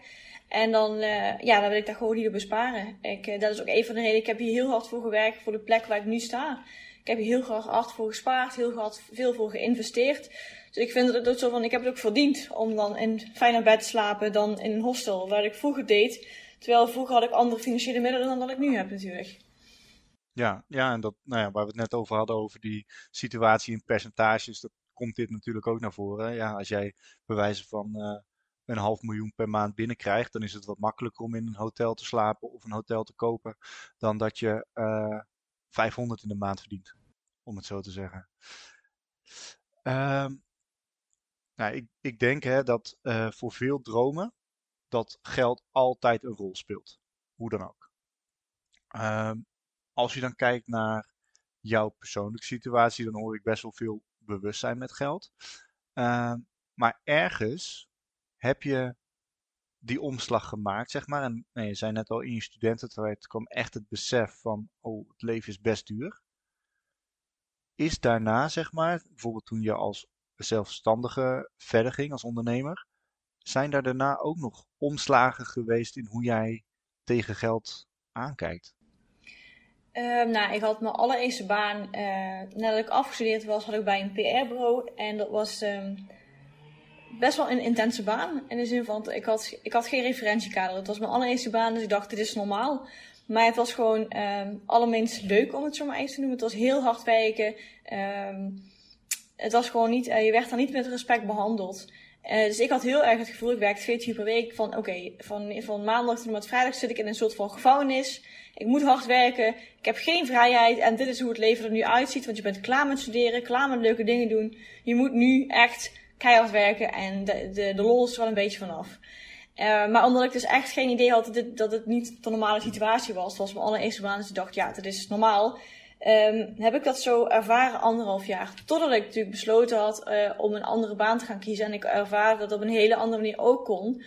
En dan, uh, ja, dan wil ik daar gewoon niet op besparen. Ik, uh, dat is ook een van de redenen. Ik heb hier heel hard voor gewerkt voor de plek waar ik nu sta. Ik heb hier heel hard voor gespaard, heel hard veel voor geïnvesteerd. Dus ik vind het zo van, ik heb het ook verdiend om dan in fijner bed te slapen dan in een hostel, waar ik vroeger deed. Terwijl vroeger had ik andere financiële middelen dan dat ik nu heb natuurlijk. Ja, ja, en dat, nou ja, waar we het net over hadden, over die situatie in percentages, dat komt dit natuurlijk ook naar voren. Ja, als jij bewijzen van uh, een half miljoen per maand binnenkrijgt, dan is het wat makkelijker om in een hotel te slapen of een hotel te kopen, dan dat je uh, eh, 500 in de maand verdient, om het zo te zeggen. Um, nou, ik, ik denk hè, dat uh, voor veel dromen dat geld altijd een rol speelt. Hoe dan ook. Um, als je dan kijkt naar jouw persoonlijke situatie, dan hoor ik best wel veel bewustzijn met geld. Uh, maar ergens heb je die omslag gemaakt, zeg maar. En nee, je zei net al in je studententijd kwam echt het besef van, oh, het leven is best duur. Is daarna, zeg maar, bijvoorbeeld toen je als zelfstandige verder ging als ondernemer, zijn daar daarna ook nog omslagen geweest in hoe jij tegen geld aankijkt? Uh, nou, ik had mijn allereerste baan, uh, nadat ik afgestudeerd was, had ik bij een PR-bureau. En dat was um, best wel een intense baan. In de zin van, ik had, ik had geen referentiekader. Het was mijn allereerste baan, dus ik dacht, dit is normaal. Maar het was gewoon um, allerminst leuk, om het zo maar even te noemen. Het was heel hard werken. Het was gewoon niet, uh, je werd daar niet met respect behandeld. Uh, dus ik had heel erg het gevoel, ik werkte 14 uur per week. Van oké, van, van maandag tot en met vrijdag zit ik in een soort van gevangenis. Ik moet hard werken. Ik heb geen vrijheid. En dit is hoe het leven er nu uitziet. Want je bent klaar met studeren, klaar met leuke dingen doen. Je moet nu echt keihard werken. En de, de, de lol is er wel een beetje vanaf. Uh, maar omdat ik dus echt geen idee had dat, dit, dat het niet de normale situatie was. Was mijn allereerste baan. Dus ik dacht, ja, dat is normaal. Um, heb ik dat zo ervaren anderhalf jaar. Totdat ik natuurlijk besloten had uh, om een andere baan te gaan kiezen. En ik ervaarde dat op een hele andere manier ook kon.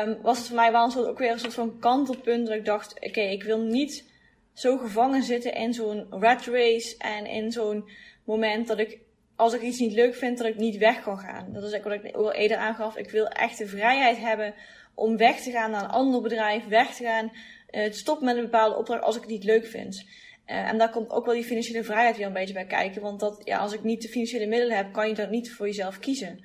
Um, was het voor mij wel een soort, ook weer een soort van kantelpunt. Dat ik dacht, oké, ik wil niet zo gevangen zitten in zo'n rat race. En in zo'n moment dat ik, als ik iets niet leuk vind, dat ik niet weg kan gaan. Dat is ook wat ik al eerder aangaf. Ik wil echt de vrijheid hebben om weg te gaan naar een ander bedrijf. Weg te gaan uh, stop met een bepaalde opdracht als ik het niet leuk vind. Uh, en daar komt ook wel die financiële vrijheid weer een beetje bij kijken. Want dat, ja, als ik niet de financiële middelen heb, kan je dat niet voor jezelf kiezen.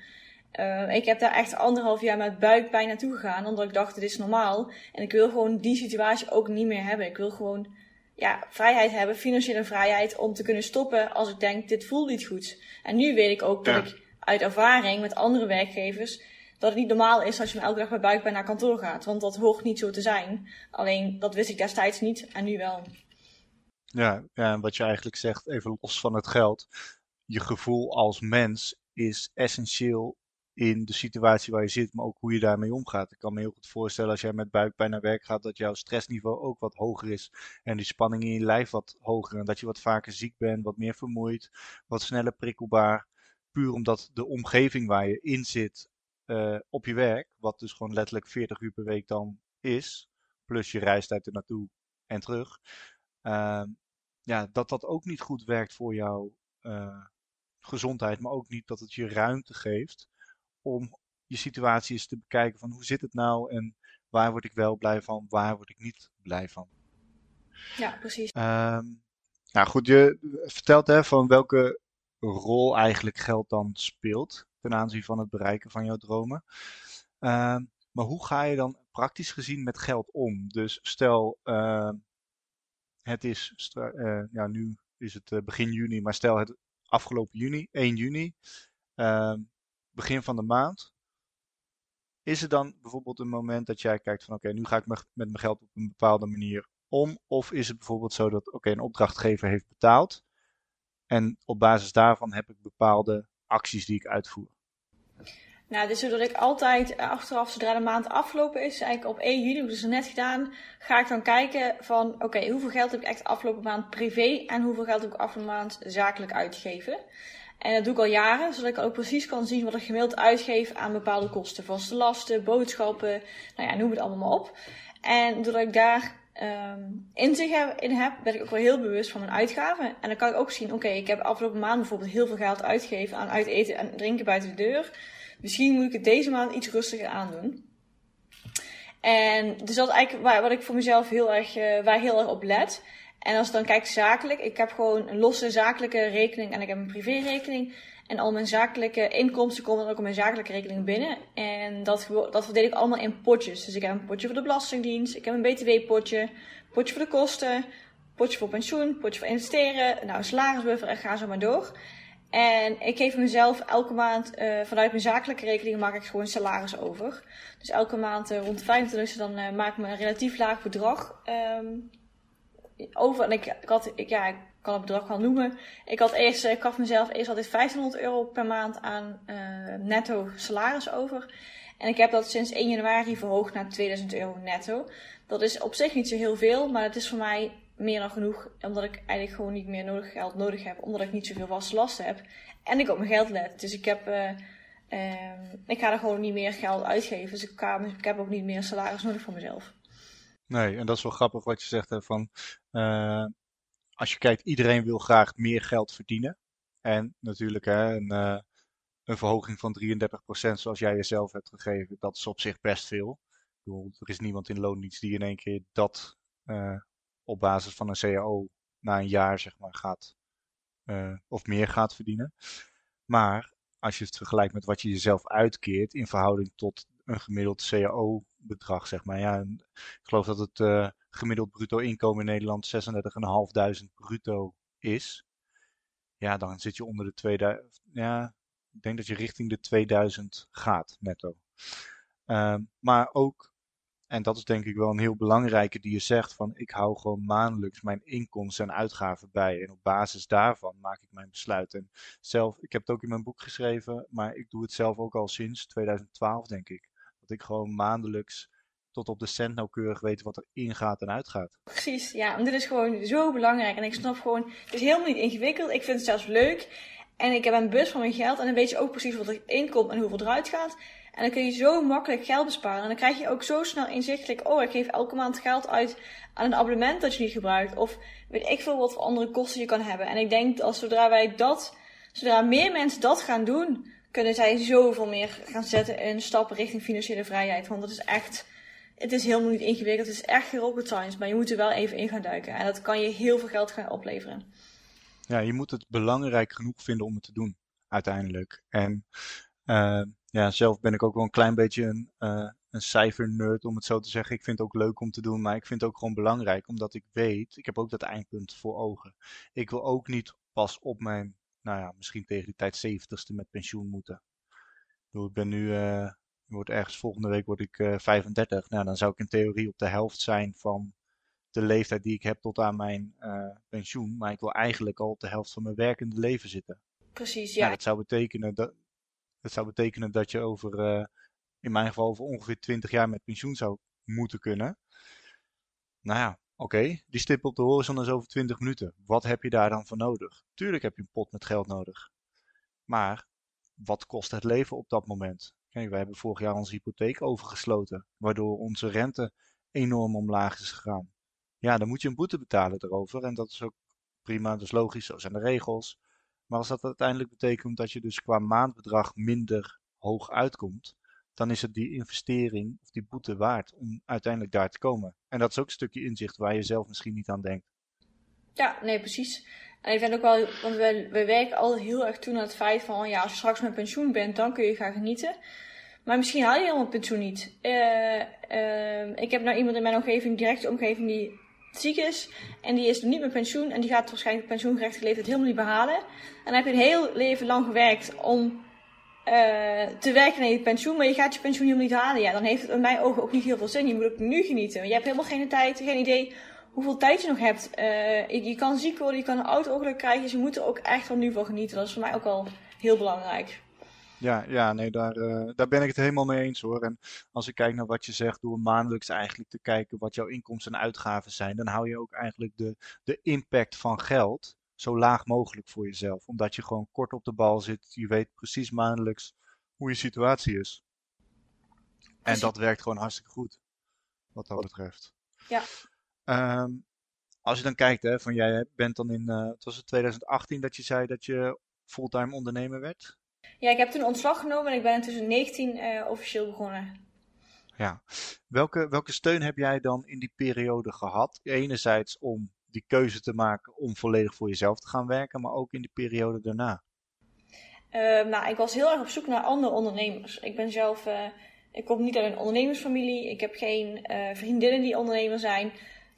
Uh, ik heb daar echt anderhalf jaar met buikpijn naartoe gegaan, omdat ik dacht, dit is normaal. En ik wil gewoon die situatie ook niet meer hebben. Ik wil gewoon ja, vrijheid hebben, financiële vrijheid, om te kunnen stoppen als ik denk, dit voelt niet goed. En nu weet ik ook dat ik uit ervaring met andere werkgevers, dat het niet normaal is als je elke dag met buikpijn naar kantoor gaat. Want dat hoort niet zo te zijn. Alleen, dat wist ik destijds niet en nu wel. Ja, wat je eigenlijk zegt, even los van het geld. Je gevoel als mens is essentieel in de situatie waar je zit, maar ook hoe je daarmee omgaat. Ik kan me heel goed voorstellen als jij met buikpijn naar werk gaat, dat jouw stressniveau ook wat hoger is. En die spanning in je lijf wat hoger. En dat je wat vaker ziek bent, wat meer vermoeid, wat sneller prikkelbaar. Puur omdat de omgeving waar je in zit uh, op je werk, wat dus gewoon letterlijk 40 uur per week dan is, plus je reistijd er naartoe en terug, ja, dat dat ook niet goed werkt voor jouw uh, gezondheid, maar ook niet dat het je ruimte geeft om je situatie eens te bekijken van hoe zit het nou en waar word ik wel blij van, waar word ik niet blij van. Ja, precies. Um, nou goed, je vertelt hè, van welke rol eigenlijk geld dan speelt ten aanzien van het bereiken van jouw dromen. Um, maar hoe ga je dan praktisch gezien met geld om? Dus stel, uh, het is, uh, ja, nu is het uh, begin juni, maar stel het afgelopen juni, 1 juni, begin van de maand. Is er dan bijvoorbeeld een moment dat jij kijkt van oké, nu ga ik met mijn geld op een bepaalde manier om? Of is het bijvoorbeeld zo dat oké, een opdrachtgever heeft betaald en op basis daarvan heb ik bepaalde acties die ik uitvoer? Nou, het is zo dat ik altijd achteraf, zodra de maand afgelopen is, eigenlijk op 1 juli, is net gedaan, ga ik dan kijken van, oké, hoeveel geld heb ik echt afgelopen maand privé en hoeveel geld heb ik afgelopen maand zakelijk uitgegeven. En dat doe ik al jaren, zodat ik ook precies kan zien wat ik gemiddeld uitgeef aan bepaalde kosten. Vaste lasten, boodschappen, nou ja, noem het allemaal maar op. En doordat ik daar um, inzicht in heb, ben ik ook wel heel bewust van mijn uitgaven. En dan kan ik ook zien, oké, ik heb afgelopen maand bijvoorbeeld heel veel geld uitgegeven aan uiteten en drinken buiten de deur. Misschien moet ik het deze maand iets rustiger aandoen. En dus dat is eigenlijk waar, wat ik voor mezelf heel erg, uh, waar heel erg op let. En als ik dan kijk zakelijk, ik heb gewoon een losse zakelijke rekening en ik heb een privérekening. En al mijn zakelijke inkomsten komen dan ook op mijn zakelijke rekening binnen. En dat, dat verdeel ik allemaal in potjes. Dus ik heb een potje voor de Belastingdienst, ik heb een BTW-potje, potje voor de kosten, potje voor pensioen, potje voor investeren, nou, salarisbuffer en ga zo maar door. En ik geef mezelf elke maand uh, vanuit mijn zakelijke rekening maak ik gewoon salaris over. Dus elke maand uh, rond de 25 dan uh, maak ik me een relatief laag bedrag um, over. En ik, ik had, ik, ja, ik kan het bedrag wel noemen. Ik had eerst, ik gaf mezelf eerst altijd 1500 euro per maand aan netto salaris over. En ik heb dat sinds 1 januari verhoogd naar 2000 euro netto. Dat is op zich niet zo heel veel, maar het is voor mij meer dan genoeg. Omdat ik eigenlijk gewoon niet meer nodig geld nodig heb. Omdat ik niet zoveel vaste lasten heb. En ik op mijn geld let. Dus ik heb, uh, uh, ik ga er gewoon niet meer geld uitgeven. Dus ik, ik heb ook niet meer salaris nodig voor mezelf. Nee, en dat is wel grappig wat je zegt. Hè, van, uh, als je kijkt, iedereen wil graag meer geld verdienen. En natuurlijk hè, een, uh, een verhoging van 33% zoals jij jezelf hebt gegeven, dat is op zich best veel. Ik bedoel, er is niemand in loondienst die in één keer dat op basis van een CAO na een jaar zeg maar gaat of meer gaat verdienen. Maar als je het vergelijkt met wat je jezelf uitkeert in verhouding tot een gemiddeld CAO-bedrag, zeg maar. Ja, ik geloof dat het uh, gemiddeld bruto inkomen in Nederland 36.500 bruto is. Ja, dan zit je onder de 2000. Ja, ik denk dat je richting de 2000 gaat netto. Uh, maar ook, en dat is denk ik wel een heel belangrijke die je zegt, van ik hou gewoon maandelijks mijn inkomsten en uitgaven bij. En op basis daarvan maak ik mijn besluit. En zelf, ik heb het ook in mijn boek geschreven, maar ik doe het zelf ook al sinds 2012, denk ik. Dat ik gewoon maandelijks tot op de cent nauwkeurig weet wat er ingaat en uitgaat. Precies, ja. En dit is gewoon zo belangrijk. En ik snap gewoon, het is helemaal niet ingewikkeld. Ik vind het zelfs leuk. En ik heb een bus van mijn geld. En dan weet je ook precies wat er inkomt en hoeveel eruit gaat. En dan kun je zo makkelijk geld besparen. En dan krijg je ook zo snel inzichtelijk, oh, ik geef elke maand geld uit aan een abonnement dat je niet gebruikt. Of weet ik veel wat voor andere kosten je kan hebben. En ik denk dat zodra wij dat, zodra meer mensen dat gaan doen, kunnen zij zoveel meer gaan zetten in stappen richting financiële vrijheid. Want dat is echt, het is helemaal niet ingewikkeld. Het is echt geen rocket science, maar je moet er wel even in gaan duiken. En dat kan je heel veel geld gaan opleveren. Ja, je moet het belangrijk genoeg vinden om het te doen, uiteindelijk. En uh, ja, zelf ben ik ook wel een klein beetje een, uh, een cijfernerd, om het zo te zeggen. Ik vind het ook leuk om te doen, maar ik vind het ook gewoon belangrijk, omdat ik weet, ik heb ook dat eindpunt voor ogen. Ik wil ook niet pas op mijn, nou ja, misschien tegen die tijd zeventigste met pensioen moeten. Ik ben nu, uh, wordt ergens volgende week word ik uh, 35. Nou, dan zou ik in theorie op de helft zijn van de leeftijd die ik heb tot aan mijn uh, pensioen. Maar ik wil eigenlijk al op de helft van mijn werkende leven zitten. Precies, ja. Nou, dat zou betekenen dat, dat zou betekenen dat je over, uh, in mijn geval, over ongeveer 20 jaar met pensioen zou moeten kunnen. Nou ja, oké. Die stip op de horizon is over 20 minuten. Wat heb je daar dan voor nodig? Tuurlijk heb je een pot met geld nodig. Maar wat kost het leven op dat moment? Kijk, wij hebben vorig jaar onze hypotheek overgesloten, waardoor onze rente enorm omlaag is gegaan. Ja, dan moet je een boete betalen erover en dat is ook prima, dat is logisch, zo zijn de regels. Maar als dat uiteindelijk betekent dat je dus qua maandbedrag minder hoog uitkomt, dan is het die investering of die boete waard om uiteindelijk daar te komen. En dat is ook een stukje inzicht waar je zelf misschien niet aan denkt. Ja, nee, precies. En ik vind ook wel, want we, we werken al heel erg toe naar het feit van, ja, als je straks met pensioen bent, dan kun je gaan genieten. Maar misschien haal je helemaal pensioen niet. Uh, uh, ik heb nou iemand in mijn omgeving, directe omgeving, die ziek is. En die is niet met pensioen. En die gaat waarschijnlijk pensioengerechte leeftijd helemaal niet behalen. En dan heb je een heel leven lang gewerkt om uh, te werken naar je pensioen. Maar je gaat je pensioen helemaal niet halen. Ja, dan heeft het in mijn ogen ook niet heel veel zin. Je moet ook nu genieten. Je hebt helemaal geen tijd, geen idee hoeveel tijd je nog hebt. Je, je, kan ziek worden, je kan een auto-ongeluk krijgen. Dus je moet er ook echt van nu van genieten. Dat is voor mij ook al heel belangrijk. Ja, ja nee, daar, uh, daar ben ik het helemaal mee eens hoor. En als ik kijk naar wat je zegt, door maandelijks eigenlijk te kijken wat jouw inkomsten en uitgaven zijn, dan hou je ook eigenlijk de, de impact van geld zo laag mogelijk voor jezelf. Omdat je gewoon kort op de bal zit. Je weet precies maandelijks hoe je situatie is. En dat werkt gewoon hartstikke goed. Wat dat betreft. Ja. Um, als je dan kijkt, hè, van jij bent dan in, uh, het was het 2018 dat je zei dat je fulltime ondernemer werd? Ja, ik heb toen ontslag genomen en ik ben in 2019 uh, officieel begonnen. Ja, welke, welke steun heb jij dan in die periode gehad? Enerzijds om die keuze te maken om volledig voor jezelf te gaan werken, maar ook in die periode daarna? Uh, nou, ik was heel erg op zoek naar andere ondernemers. Ik ben zelf, uh, ik kom niet uit een ondernemersfamilie. Ik heb geen uh, vriendinnen die ondernemer zijn.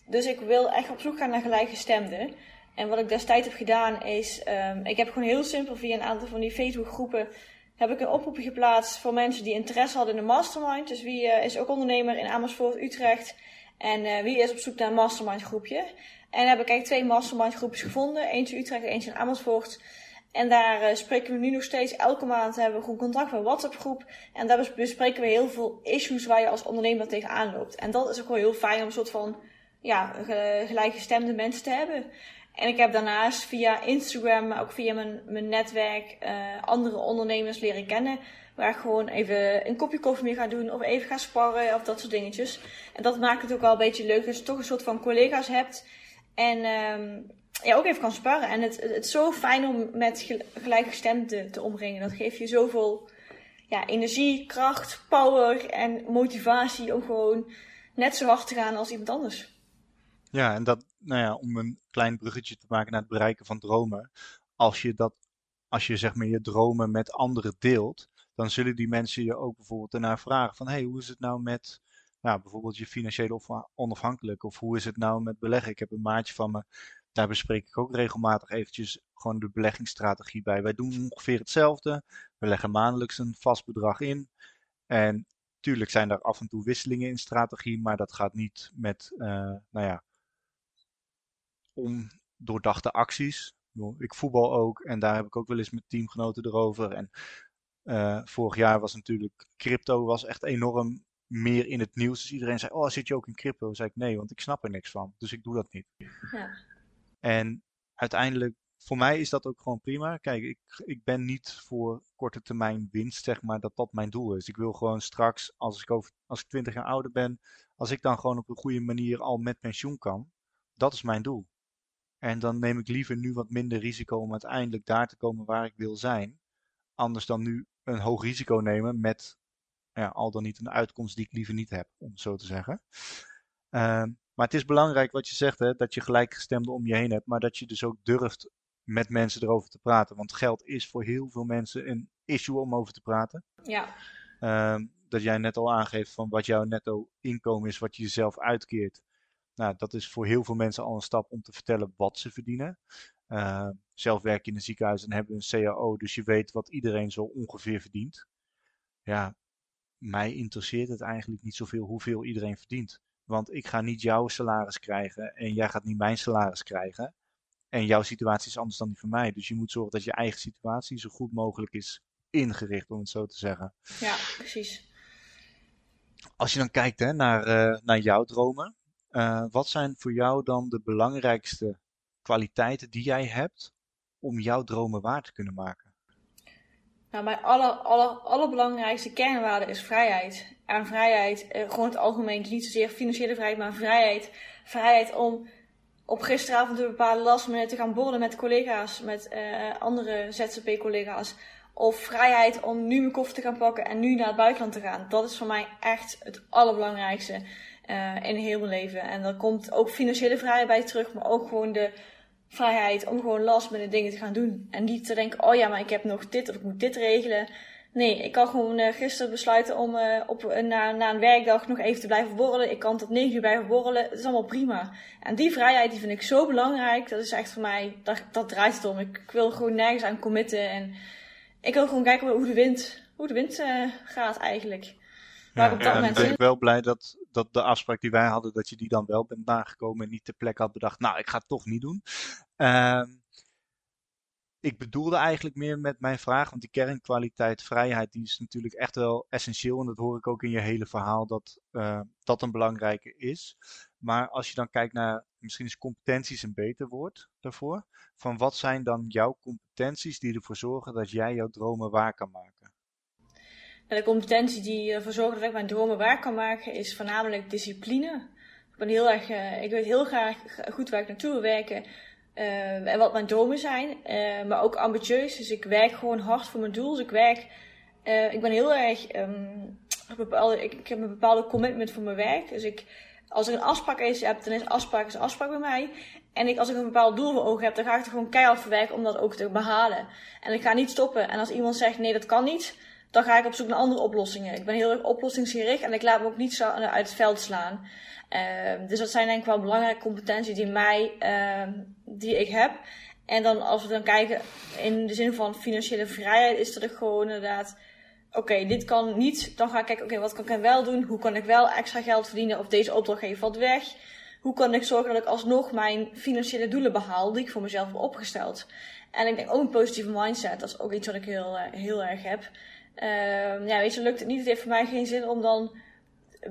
Dus ik wil echt op zoek gaan naar gelijkgestemden. En wat ik destijds heb gedaan is, um, ik heb gewoon heel simpel via een aantal van die Facebookgroepen heb ik een oproepje geplaatst voor mensen die interesse hadden in een mastermind. Dus wie uh, is ook ondernemer in Amersfoort, Utrecht en uh, wie is op zoek naar een mastermind groepje. En heb ik eigenlijk twee mastermind groepjes gevonden, eentje in Utrecht en eentje in Amersfoort. En daar uh, spreken we nu nog steeds, elke maand hebben we gewoon contact met een WhatsApp groep. En daar bespreken we heel veel issues waar je als ondernemer tegenaan loopt. En dat is ook wel heel fijn om een soort van ja, gelijkgestemde mensen te hebben. En ik heb daarnaast via Instagram, maar ook via mijn, mijn netwerk, uh, andere ondernemers leren kennen. Waar ik gewoon even een kopje koffie mee ga doen of even ga sparren of dat soort dingetjes. En dat maakt het ook wel een beetje leuk dat je toch een soort van collega's hebt. En um, ja, ook even kan sparren. En het, het, is zo fijn om met gelijkgestemden te omringen. Dat geeft je zoveel ja, energie, kracht, power en motivatie om gewoon net zo hard te gaan als iemand anders. Ja, en dat, nou ja, om een klein bruggetje te maken naar het bereiken van dromen. Als je dat, als je zeg maar je dromen met anderen deelt, dan zullen die mensen je ook bijvoorbeeld ernaar vragen van, hey, hoe is het nou met, nou, bijvoorbeeld je financiële onafhankelijk, of hoe is het nou met beleggen? Ik heb een maatje van me, daar bespreek ik ook regelmatig eventjes gewoon de beleggingsstrategie bij. Wij doen ongeveer hetzelfde. We leggen maandelijks een vast bedrag in. En tuurlijk zijn er af en toe wisselingen in strategie, maar dat gaat niet met, uh, nou ja, ondoordachte acties. Ik voetbal ook en daar heb ik ook wel eens met teamgenoten erover. En uh, vorig jaar was natuurlijk crypto was echt enorm meer in het nieuws. Dus iedereen zei, oh zit je ook in crypto? Dan zei ik nee, want ik snap er niks van. Dus ik doe dat niet. Ja. En uiteindelijk, voor mij is dat ook gewoon prima. Kijk, ik, ik ben niet voor korte termijn winst, zeg maar, dat dat mijn doel is. Ik wil gewoon straks, als ik, over, als ik 20 jaar ouder ben, als ik dan gewoon op een goede manier al met pensioen kan, dat is mijn doel. En dan neem ik liever nu wat minder risico om uiteindelijk daar te komen waar ik wil zijn. Anders dan nu een hoog risico nemen met ja, al dan niet een uitkomst die ik liever niet heb, om het zo te zeggen. Ehm, maar het is belangrijk wat je zegt, hè, dat je gelijkgestemden om je heen hebt, maar dat je dus ook durft met mensen erover te praten. Want geld is voor heel veel mensen een issue om over te praten. Ja. Ehm, dat jij net al aangeeft van wat jouw netto inkomen is, wat je jezelf uitkeert. Nou, dat is voor heel veel mensen al een stap om te vertellen wat ze verdienen. Uh, zelf werk je in een ziekenhuis en hebben een CAO, dus je weet wat iedereen zo ongeveer verdient. Ja, mij interesseert het eigenlijk niet zoveel hoeveel iedereen verdient. Want ik ga niet jouw salaris krijgen en jij gaat niet mijn salaris krijgen. En jouw situatie is anders dan die van mij. Dus je moet zorgen dat je eigen situatie zo goed mogelijk is ingericht, om het zo te zeggen. Ja, precies. Als je dan kijkt hè, naar, uh, naar jouw dromen, uh, wat zijn voor jou dan de belangrijkste kwaliteiten die jij hebt om jouw dromen waar te kunnen maken? Nou, mijn aller, aller, allerbelangrijkste kernwaarde is vrijheid. En vrijheid, eh, gewoon het algemeen, niet zozeer financiële vrijheid, maar vrijheid. Vrijheid om op gisteravond een bepaalde last te gaan borrelen met collega's, met uh, andere ZZP-collega's. Of vrijheid om nu mijn koffer te gaan pakken en nu naar het buitenland te gaan. Dat is voor mij echt het allerbelangrijkste uh, in heel mijn leven. En daar komt ook financiële vrijheid bij terug, maar ook gewoon de vrijheid om gewoon last met de dingen te gaan doen. En niet te denken, oh ja, maar ik heb nog dit of ik moet dit regelen. Nee, ik kan gewoon uh, gisteren besluiten om uh, op, uh, na, na een werkdag nog even te blijven borrelen. Ik kan tot 9 uur blijven borrelen. Het is allemaal prima. En die vrijheid die vind ik zo belangrijk. Dat is echt voor mij, dat, dat draait het om. Ik, ik wil gewoon nergens aan committen. En ik wil gewoon kijken hoe de wind, hoe de wind gaat eigenlijk. Ja, op dat moment ben ik wel blij dat, dat de afspraak die wij hadden, dat je die dan wel bent nagekomen en niet ter plekke had bedacht, nou, ik ga het toch niet doen. Uh, ik bedoelde eigenlijk meer met mijn vraag, want die kernkwaliteit, vrijheid, die is natuurlijk echt wel essentieel. En dat hoor ik ook in je hele verhaal, dat uh, dat een belangrijke is. Maar als je dan kijkt naar, misschien is competenties een beter woord daarvoor. Van wat zijn dan jouw competenties die ervoor zorgen dat jij jouw dromen waar kan maken? De competentie die ervoor zorgt dat ik mijn dromen waar kan maken, is voornamelijk discipline. Ik ben heel erg, uh, ik weet heel graag goed waar ik naartoe wil werken. Uh, en wat mijn dromen zijn, uh, maar ook ambitieus. Dus ik werk gewoon hard voor mijn doel. Dus ik werk, ik ben heel erg, um, bepaalde, ik, ik, heb een bepaalde commitment voor mijn werk. Dus ik, als er een afspraak is, heb, dan is afspraak is afspraak bij mij. En ik, als ik een bepaald doel voor ogen heb, dan ga ik er gewoon keihard voor werken om dat ook te behalen. En ik ga niet stoppen. En als iemand zegt nee, dat kan niet, dan ga ik op zoek naar andere oplossingen. Ik ben heel erg oplossingsgericht en ik laat me ook niet zo uit het veld slaan. Uh, dus dat zijn denk ik wel belangrijke competenties die, mij, uh, die ik heb. En dan als we dan kijken in de zin van financiële vrijheid, is dat ik gewoon inderdaad, oké, dit kan niet. Dan ga ik kijken, oké, wat kan ik wel doen? Hoe kan ik wel extra geld verdienen? Of deze opdrachtgever valt weg? Hoe kan ik zorgen dat ik alsnog mijn financiële doelen behaal die ik voor mezelf heb opgesteld? En ik denk ook een positieve mindset, dat is ook iets wat ik heel, uh, heel erg heb. Uh, ja, weet je, lukt het niet. Het heeft voor mij geen zin om dan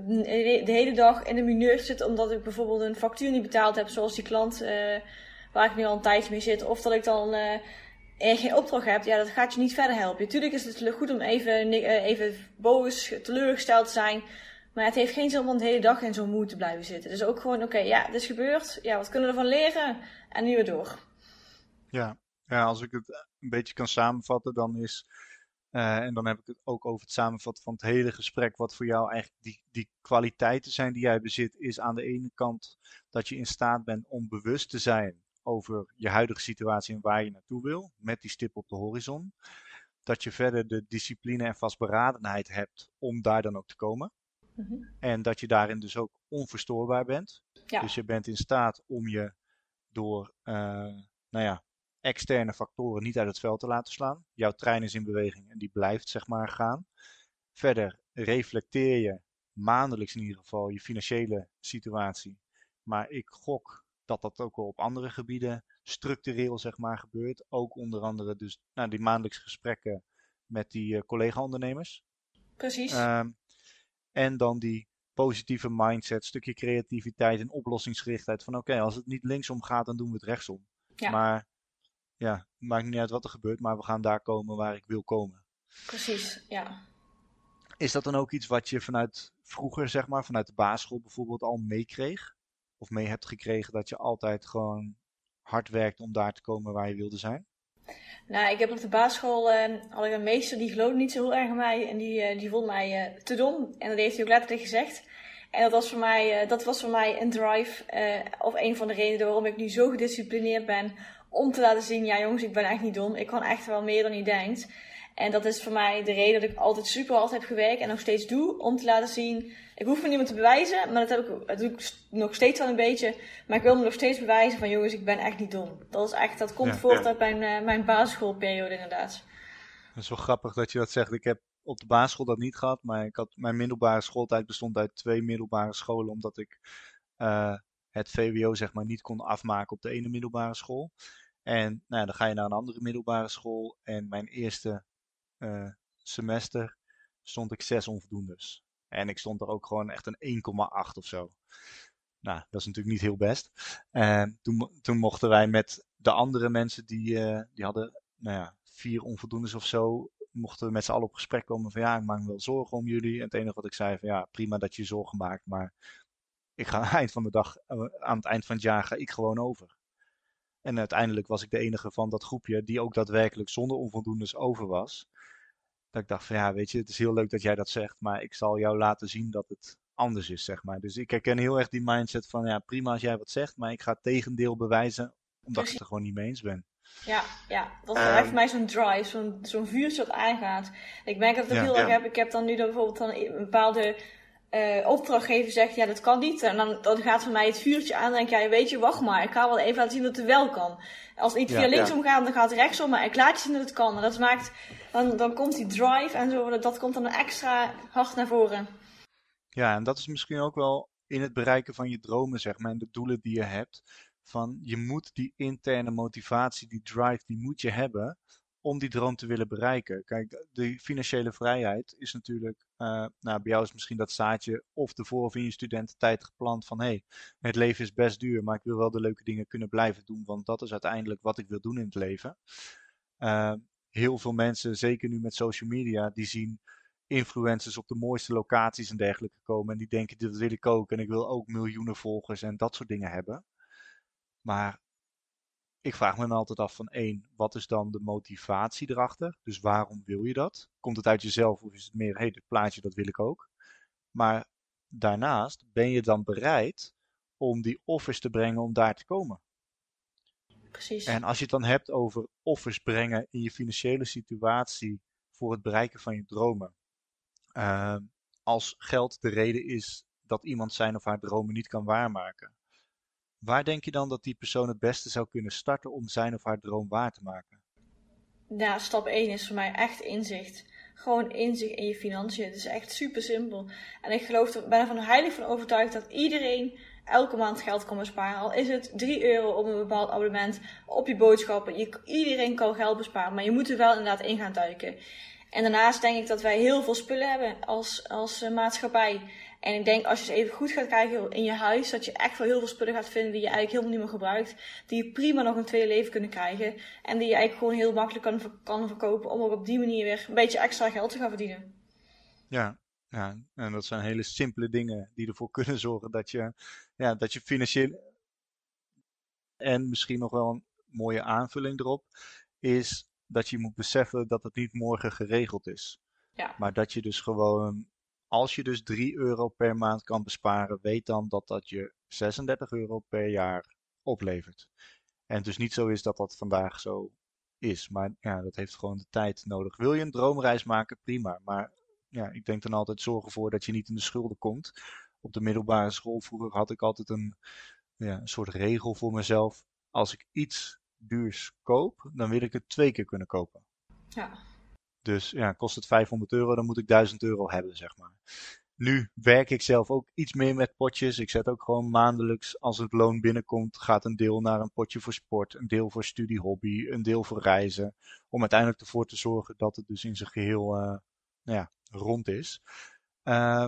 de hele dag in de mineur te zitten omdat ik bijvoorbeeld een factuur niet betaald heb, zoals die klant uh, waar ik nu al een tijdje mee zit. Of dat ik dan uh, geen opdracht heb. Ja, dat gaat je niet verder helpen. Tuurlijk is het goed om even, even boos, teleurgesteld te zijn. Maar het heeft geen zin om de hele dag in zo'n moed te blijven zitten. Dus ook gewoon, oké, ja, het is gebeurd. Ja, wat kunnen we ervan leren? En nu weer door. Ja, ja als ik het een beetje kan samenvatten, dan is uh, en dan heb ik het ook over het samenvatten van het hele gesprek. Wat voor jou eigenlijk die, die kwaliteiten zijn die jij bezit. Is aan de ene kant dat je in staat bent om bewust te zijn over je huidige situatie en waar je naartoe wil. Met die stip op de horizon. Dat je verder de discipline en vastberadenheid hebt om daar dan ook te komen. Mm -hmm. En dat je daarin dus ook onverstoorbaar bent. Ja. Dus je bent in staat om je door, uh, nou ja, externe factoren niet uit het veld te laten slaan. Jouw trein is in beweging en die blijft zeg maar gaan. Verder reflecteer je maandelijks in ieder geval je financiële situatie. Maar ik gok dat dat ook wel op andere gebieden structureel zeg maar gebeurt. Ook onder andere dus nou, die maandelijkse gesprekken met die uh, collega-ondernemers. Precies. Um, en dan die positieve mindset, stukje creativiteit en oplossingsgerichtheid. Van oké, okay, als het niet linksom gaat, dan doen we het rechtsom. Ja. Maar ja, maakt niet uit wat er gebeurt, maar we gaan daar komen waar ik wil komen. Precies, ja. Is dat dan ook iets wat je vanuit vroeger, zeg maar, vanuit de basisschool bijvoorbeeld al meekreeg? Of mee hebt gekregen dat je altijd gewoon hard werkt om daar te komen waar je wilde zijn? Nou, ik heb op de basisschool uh, had ik een meester die geloofde niet zo heel erg in mij. En die, uh, die vond mij uh, te dom. En dat heeft hij ook letterlijk gezegd. En dat was voor mij, dat was voor mij een drive. of een van de redenen waarom ik nu zo gedisciplineerd ben. Om te laten zien, ja jongens, ik ben echt niet dom. Ik kan echt wel meer dan je denkt. En dat is voor mij de reden dat ik altijd super hard heb gewerkt en nog steeds doe. Om te laten zien, ik hoef me niemand te bewijzen, maar dat, heb ik, dat doe ik nog steeds wel een beetje. Maar ik wil me nog steeds bewijzen van jongens, ik ben echt niet dom. Dat, is echt, dat komt voort uit mijn, uh, mijn basisschoolperiode inderdaad. Dat is wel grappig dat je dat zegt. Ik heb op de basisschool dat niet gehad, maar ik had, mijn middelbare schooltijd bestond uit twee middelbare scholen, omdat ik uh, het VWO zeg maar niet kon afmaken op de ene middelbare school. En nou, dan ga je naar een andere middelbare school. En mijn eerste uh, semester stond ik zes onvoldoendes. En ik stond er ook gewoon echt een 1,8 of zo. Nou, dat is natuurlijk niet heel best. En toen, toen mochten wij met de andere mensen die, uh, die hadden nou ja, vier onvoldoendes of zo, mochten we met z'n allen op gesprek komen van ja, ik maak me wel zorgen om jullie. En het enige wat ik zei van ja, prima dat je je zorgen maakt, maar ik ga aan het eind van de dag, uh, aan het eind van het jaar ga ik gewoon over. En uiteindelijk was ik de enige van dat groepje die ook daadwerkelijk zonder onvoldoendes over was. Dat ik dacht van ja, weet je, het is heel leuk dat jij dat zegt, maar ik zal jou laten zien dat het anders is, zeg maar. Dus ik herken heel erg die mindset van ja, prima als jij wat zegt, maar ik ga het tegendeel bewijzen, omdat ik het er gewoon niet mee eens ben. Ja, ja, dat is um, voor mij zo'n drive, zo'n zo'n vuurtje dat aangaat. Ik merk dat ik ja, heel erg heb. Ik heb dan nu dan bijvoorbeeld dan een bepaalde uh, opdrachtgever zegt, ja, dat kan niet. En dan, dan gaat voor mij het vuurtje aan en denk jij, ja, weet je, wacht maar. Ik ga wel even laten zien dat het wel kan. Als het niet via linksom gaat, dan gaat het rechtsom. Maar ik laat je zien dat het kan. En dat maakt, dan, dan komt die drive en zo, dat, dat komt dan extra hard naar voren. Ja, en dat is misschien ook wel in het bereiken van je dromen, zeg maar, en de doelen die je hebt. Van, je moet die interne motivatie, die drive, die moet je hebben om die droom te willen bereiken. Kijk, de financiële vrijheid is natuurlijk, uh, nou, bij jou is misschien dat zaadje of tevoren of in je studententijd geplant van, hé, hey, het leven is best duur, maar ik wil wel de leuke dingen kunnen blijven doen, want dat is uiteindelijk wat ik wil doen in het leven. Uh, heel veel mensen, zeker nu met social media, die zien influencers op de mooiste locaties en dergelijke komen en die denken, dit wil ik ook en ik wil ook miljoenen volgers en dat soort dingen hebben. Maar ik vraag me dan altijd af van één, wat is dan de motivatie erachter? Dus waarom wil je dat? Komt het uit jezelf of is het meer, hé, hey, dit plaatje, dat wil ik ook? Maar daarnaast, ben je dan bereid om die offers te brengen om daar te komen? Precies. En als je het dan hebt over offers brengen in je financiële situatie voor het bereiken van je dromen. Uh, als geld de reden is dat iemand zijn of haar dromen niet kan waarmaken Waar denk je dan dat die persoon het beste zou kunnen starten om zijn of haar droom waar te maken? Ja, stap 1 is voor mij echt inzicht. Gewoon inzicht in je financiën. Het is echt super simpel. En ik geloof er, ben er van heilig van overtuigd dat iedereen elke maand geld kan besparen. Al is het 3 euro op een bepaald abonnement op je boodschappen. Je, iedereen kan geld besparen, maar je moet er wel inderdaad in gaan duiken. En daarnaast denk ik dat wij heel veel spullen hebben als, als uh, maatschappij. En ik denk als je eens even goed gaat kijken in je huis, dat je echt wel heel veel spullen gaat vinden die je eigenlijk helemaal niet meer gebruikt. Die je prima nog een tweede leven kunnen krijgen. En die je eigenlijk gewoon heel makkelijk kan, kan verkopen om ook op die manier weer een beetje extra geld te gaan verdienen. Ja, ja, en dat zijn hele simpele dingen die ervoor kunnen zorgen dat je, ja, dat je financieel. En misschien nog wel een mooie aanvulling erop, is dat je moet beseffen dat het niet morgen geregeld is. Ja. Maar dat je dus gewoon als je dus 3 euro per maand kan besparen, weet dan dat dat je 36 euro per jaar oplevert. En het dus niet zo is dat dat vandaag zo is. Maar ja, dat heeft gewoon de tijd nodig. Wil je een droomreis maken, prima. Maar ja, ik denk dan altijd zorg ervoor dat je niet in de schulden komt. Op de middelbare school vroeger had ik altijd een, ja, een soort regel voor mezelf. Als ik iets duurs koop, dan wil ik het twee keer kunnen kopen. Ja. Dus ja, kost het 500 euro, dan moet ik 1000 euro hebben, zeg maar. Nu werk ik zelf ook iets meer met potjes. Ik zet ook gewoon maandelijks, als het loon binnenkomt, gaat een deel naar een potje voor sport, een deel voor studie, hobby, een deel voor reizen. Om uiteindelijk ervoor te zorgen dat het dus in zijn geheel uh, nou ja, rond is. Uh,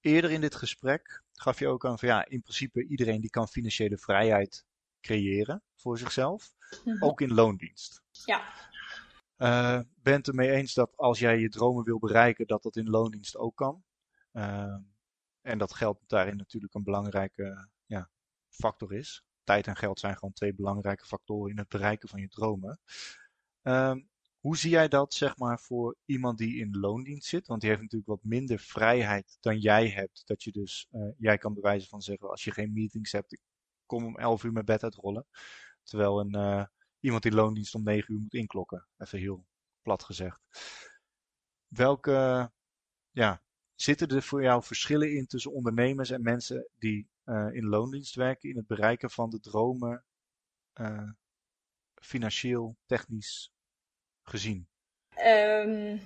eerder in dit gesprek gaf je ook aan van ja, in principe iedereen die kan financiële vrijheid creëren voor zichzelf. Mhm. Ook in loondienst. Ja. Uh, bent ermee eens dat als jij je dromen wil bereiken, dat dat in loondienst ook kan. Uh, en dat geld daarin natuurlijk een belangrijke ja, factor is. tijd en geld zijn gewoon twee belangrijke factoren in het bereiken van je dromen. Ehm, hoe zie jij dat, zeg maar, voor iemand die in loondienst zit? Want die heeft natuurlijk wat minder vrijheid dan jij hebt. Dat je dus, uh, jij kan bewijzen van zeggen, als je geen meetings hebt, ik kom om 11 uur mijn bed uitrollen. Terwijl een, uh, iemand die loondienst om 9 uur moet inklokken. Even heel plat gezegd. Welke, ja, zitten er voor jou verschillen in tussen ondernemers en mensen die uh, in loondienst werken in het bereiken van de dromen, financieel, technisch gezien? Um,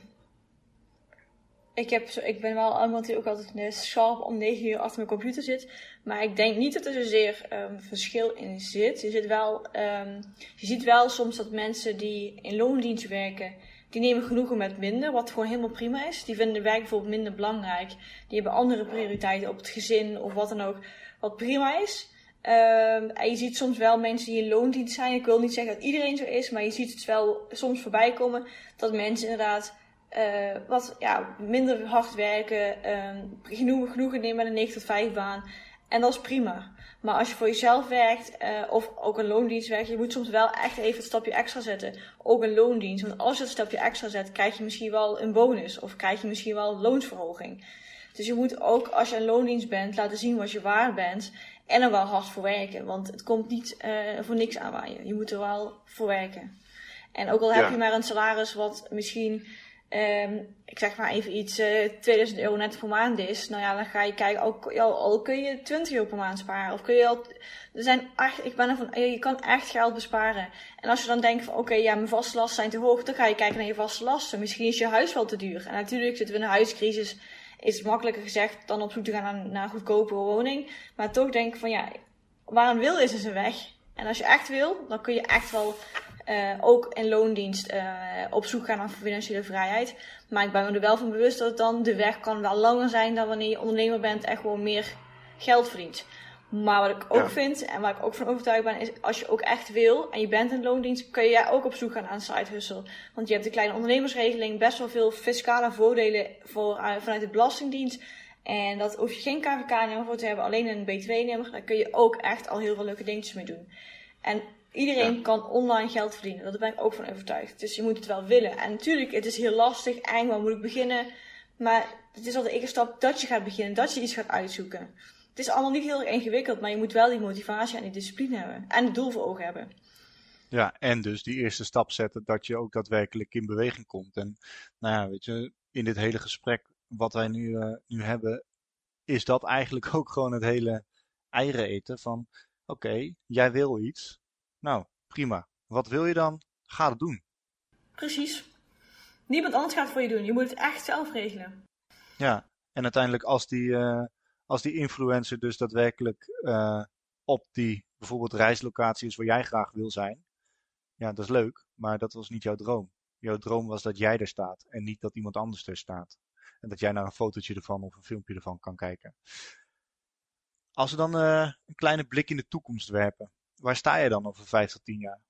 ik, heb, ik ben wel iemand die ook altijd scherp om 9 uur achter mijn computer zit. Maar ik denk niet dat er zozeer um, verschil in zit. Je, zit wel, um, je ziet wel soms dat mensen die in loondienst werken, die nemen genoegen met minder, wat gewoon helemaal prima is. Die vinden werk bijvoorbeeld minder belangrijk. Die hebben andere prioriteiten op het gezin of wat dan ook, wat prima is. Um, en je ziet soms wel mensen die in loondienst zijn. Ik wil niet zeggen dat iedereen zo is, maar je ziet het wel soms voorbij komen dat mensen inderdaad uh, wat ja, minder hard werken, um, genoeg, genoegen nemen met een 9 tot 5 baan. En dat is prima. Maar als je voor jezelf werkt, uh, of ook een loondienst werkt, je moet soms wel echt even een stapje extra zetten. Ook een loondienst. Want als je een stapje extra zet, krijg je misschien wel een bonus. Of krijg je misschien wel loonsverhoging. Dus je moet ook, als je een loondienst bent, laten zien wat je waard bent. En er wel hard voor werken. Want het komt niet uh, voor niks aanwaaien. Je moet er wel voor werken. En ook al heb je maar een salaris wat misschien, um, ik zeg maar even iets, uh, eh, 2000 euro net per maand is. Nou ja, dan ga je kijken, ook, ja, al kun je 20 euro per maand sparen. Of kun je al, er zijn echt, ik ben ervan, je kan echt geld besparen. En als je dan denkt van, oké, ja, mijn vaste lasten zijn te hoog. Dan ga je kijken naar je vaste lasten. Misschien is je huis wel te duur. En natuurlijk zitten we in een huiscrisis is het makkelijker gezegd dan op zoek te gaan naar, naar een goedkope woning. Maar toch denk ik van ja, waar een wil is, is een weg. En als je echt wil, dan kun je echt wel uh, ook in loondienst uh, op zoek gaan naar financiële vrijheid. Maar ik ben me er wel van bewust dat het dan de weg kan wel langer zijn dan wanneer je ondernemer bent en gewoon meer geld verdient. Maar wat ik ook vind en waar ik ook van overtuigd ben, is als je ook echt wil en je bent in loondienst, kun je ook op zoek gaan aan side hustle. Want je hebt de kleine ondernemersregeling, best wel veel fiscale voordelen voor, uh, vanuit de Belastingdienst. En dat hoef je geen KVK-nummer voor te hebben, alleen een B2-nummer. Daar kun je ook echt al heel veel leuke dingetjes mee doen. En iedereen kan online geld verdienen. Daar ben ik ook van overtuigd. Dus je moet het wel willen. En natuurlijk, het is heel lastig. Eng, waar moet ik beginnen? Maar het is al de eerste stap dat je gaat beginnen. Dat je iets gaat uitzoeken. Het is allemaal niet heel erg ingewikkeld, maar je moet wel die motivatie en die discipline hebben. En het doel voor ogen hebben. Ja, en dus die eerste stap zetten dat je ook daadwerkelijk in beweging komt. En nou ja, weet je, in dit hele gesprek wat wij nu, uh, nu hebben, is dat eigenlijk ook gewoon het hele eieren eten van, oké, okay, jij wil iets. Nou, prima. Wat wil je dan? Ga het doen. Precies. Niemand anders gaat het voor je doen. Je moet het echt zelf regelen. Ja, en uiteindelijk als die, uh, als die influencer dus daadwerkelijk uh, op die bijvoorbeeld reislocatie is waar jij graag wil zijn. Ja, dat is leuk, maar dat was niet jouw droom. Jouw droom was dat jij er staat en niet dat iemand anders er staat. En dat jij naar een fotootje ervan of een filmpje ervan kan kijken. Als we dan uh, een kleine blik in de toekomst werpen, waar sta je dan over vijf tot tien jaar?